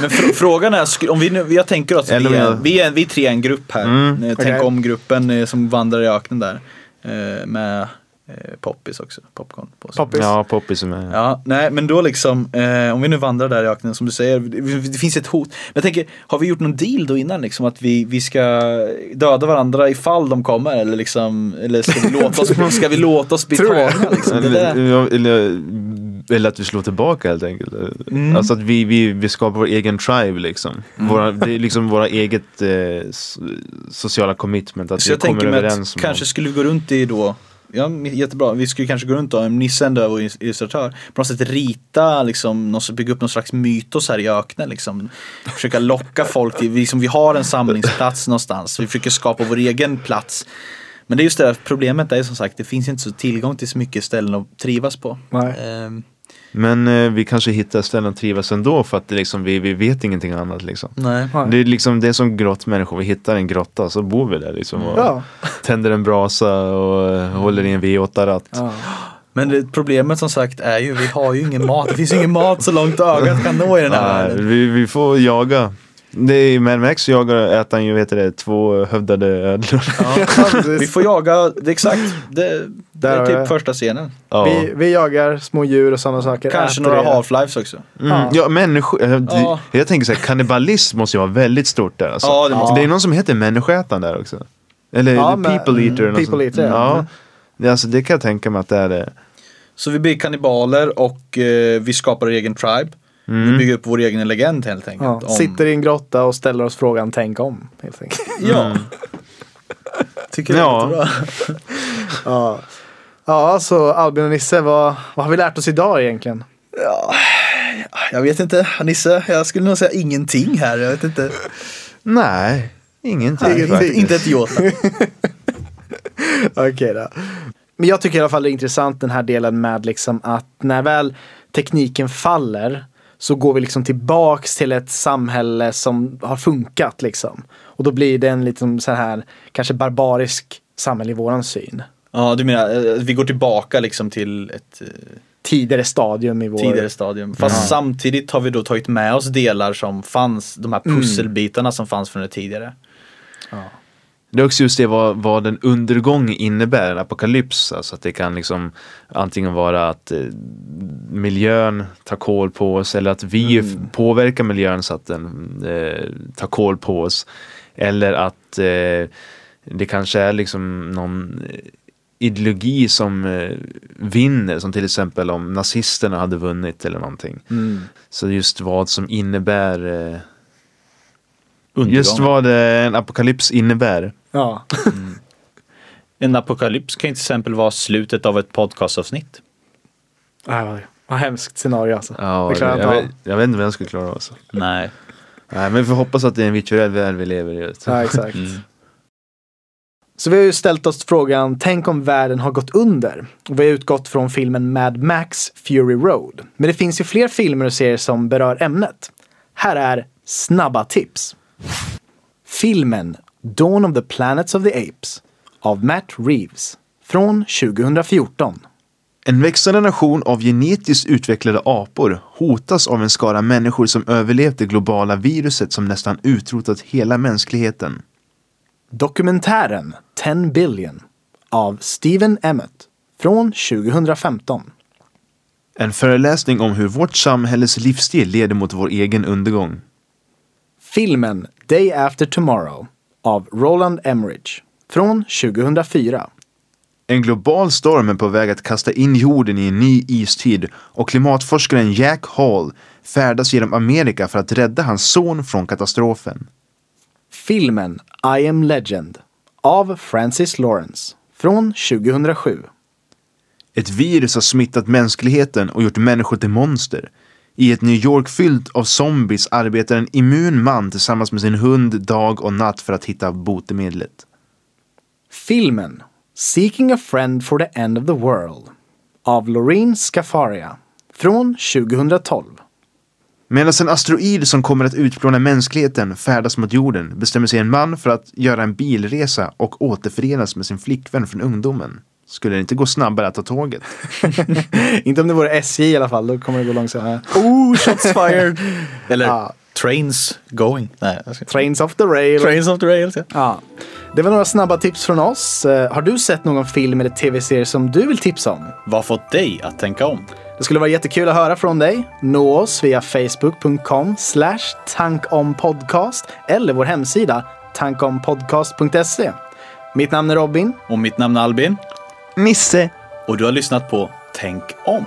Men fr- frågan är, om vi nu, jag tänker oss, Eller vi är, med- vi, är, vi tre är en grupp här. Mm, Eh, Tänk okej. om gruppen eh, som vandrar i öknen där. eh, Med eh, poppis också, popcorn på. Poppis. Ja, Poppis är med. Ja, nej men då liksom, eh, om vi nu vandrar där i öknen som du säger, det, det finns ett hot. Men jag tänker, har vi gjort någon deal då innan liksom att vi, vi ska döda varandra ifall de kommer eller liksom, eller ska vi låta oss, ska vi låta oss bli tagna liksom? Eller, att vi slår tillbaka helt enkelt. Mm. Alltså att vi, vi, vi skapar vår egen tribe liksom. Våra, det är liksom våra eget eh, sociala commitment. Att Så vi jag kommer tänker mig överens att om kanske skulle vi gå runt i då Ja, jättebra. Vi skulle kanske gå runt då, Nisse ändå är vår illustratör. På något sätt rita, liksom, någon, bygga upp någon slags mytos här i öknen. Liksom. Försöka locka folk till, vi, som vi har en samlingsplats någonstans. Vi försöker skapa vår egen plats. Men det är just det, här, problemet är som sagt, det finns inte så tillgång till så mycket ställen att trivas på. Nej. Ehm, Men eh, vi kanske hittar ställen att trivas ändå för att det liksom, vi, vi vet ingenting annat liksom. nej. Det är liksom det är som grottmänniskor, vi hittar en grotta så bor vi där liksom. Och Ja. Tänder en brasa och eh, håller i en V8-ratt. ja. Men det, problemet som sagt är ju, vi har ju ingen mat. Det finns ju ingen mat så långt ögat kan nå i den här Nej, världen. vi, vi får jaga. Det är i Mad Max jagar, äter han ju, vet det, två hövdade ödlor. Ja, vi får jaga, det är exakt, det, det är typ första scenen. Ja. Vi, vi jagar små djur och sådana saker. Kanske några half-lives också. Mm. Ja, människor. eh, Ja. Jag tänker så här, kannibalism måste ju vara väldigt stort där. Alltså. Ja, det måste- det är någon som heter människoätaren där också. Eller Ja, people eater. eller något People eater, ja. ja. Det, alltså, det kan jag tänka mig att det är det. Så vi blir kannibaler och eh, vi skapar egen tribe. Vi bygger upp vår egen legend helt enkelt. Ja, om- Sitter i en grotta och ställer oss frågan tänk om. Helt enkelt. Ja. Tycker jag Ja. är bra. Ja. ja, så Albin och Nisse, vad, vad har vi lärt oss idag egentligen? Ja, jag vet inte, Nisse, jag skulle nog säga ingenting här. Jag vet inte. Nej, ingenting. Nej, inte ett jota. Okej då. Men jag tycker i alla fall det är intressant den här delen med liksom att när väl tekniken faller så går vi liksom tillbaks till ett samhälle som har funkat liksom. Och då blir det en liksom så här kanske barbarisk samhälle i våran syn. Ja, du menar eh, vi går tillbaka liksom till ett eh, Tidigare stadium i vår... tidigare stadium. Fast samtidigt har vi då tagit med oss delar som fanns, de här pusselbitarna som fanns från det tidigare. Det är också just det vad, vad en undergång innebär, en apokalyps. Alltså att det kan liksom antingen vara att eh, miljön tar koll på oss eller att vi f- påverkar miljön så att den eh, tar koll på oss. Eller att eh, det kanske är liksom någon eh, ideologi som eh, vinner, som till exempel om nazisterna hade vunnit eller någonting. Mm. Så just vad som innebär eh, Undergång. Just vad eh, en apokalyps innebär. Ja. En apokalyps kan ju till exempel vara slutet av ett podcastavsnitt. Nej, vad, vad hemskt scenario alltså. Ja, det klarar jag, jag vet, jag vet inte vad jag skulle klara av. Alltså. Nej. Nej, men vi får hoppas att det är en virtuell värld vi lever i. Ja, exakt. Mm. Så vi har ju ställt oss frågan, tänk om världen har gått under? Och vi har utgått från filmen Mad Max Fury Road. Men det finns ju fler filmer och serier som berör ämnet. Här är snabba tips. Filmen Dawn of the Planets of the Apes av Matt Reeves från 2014. En växande nation av genetiskt utvecklade apor hotas av en skara människor som överlevt det globala viruset som nästan utrotat hela mänskligheten. Dokumentären 10 billion av Stephen Emmett från 2015. En föreläsning om hur vårt samhälles livsstil leder mot vår egen undergång. Filmen Day After Tomorrow av Roland Emmerich från 2004. En global storm är på väg att kasta in jorden i en ny istid och klimatforskaren Jack Hall färdas genom Amerika för att rädda hans son från katastrofen. Filmen I am Legend av Francis Lawrence från 2007. Ett virus har smittat mänskligheten och gjort människor till monster. I ett New York fyllt av zombies arbetar en immun man tillsammans med sin hund dag och natt för att hitta botemedlet. Filmen Seeking a Friend for the End of the World av Loreen Scafaria från 2012. Medan en asteroid som kommer att utplåna mänskligheten färdas mot jorden bestämmer sig en man för att göra en bilresa och återförenas med sin flickvän från ungdomen. Skulle det inte gå snabbare att ta tåget? Inte om det vore SJ i alla fall, då kommer det gå långsammare. Oh, shots fired! Eller Ja. trains going. Nej. Trains off the rail. Trains of the rails, ja. Ja. Det var några snabba tips från oss. Eh, Har du sett någon film eller tv-serie som du vill tipsa om? Vad fått dig att tänka om? Det skulle vara jättekul att höra från dig. Nå oss via facebook.com tankompodcast eller vår hemsida tankompodcast.se. Mitt namn är Robin. Och mitt namn är Albin. Nisse! Och du har lyssnat på Tänk om.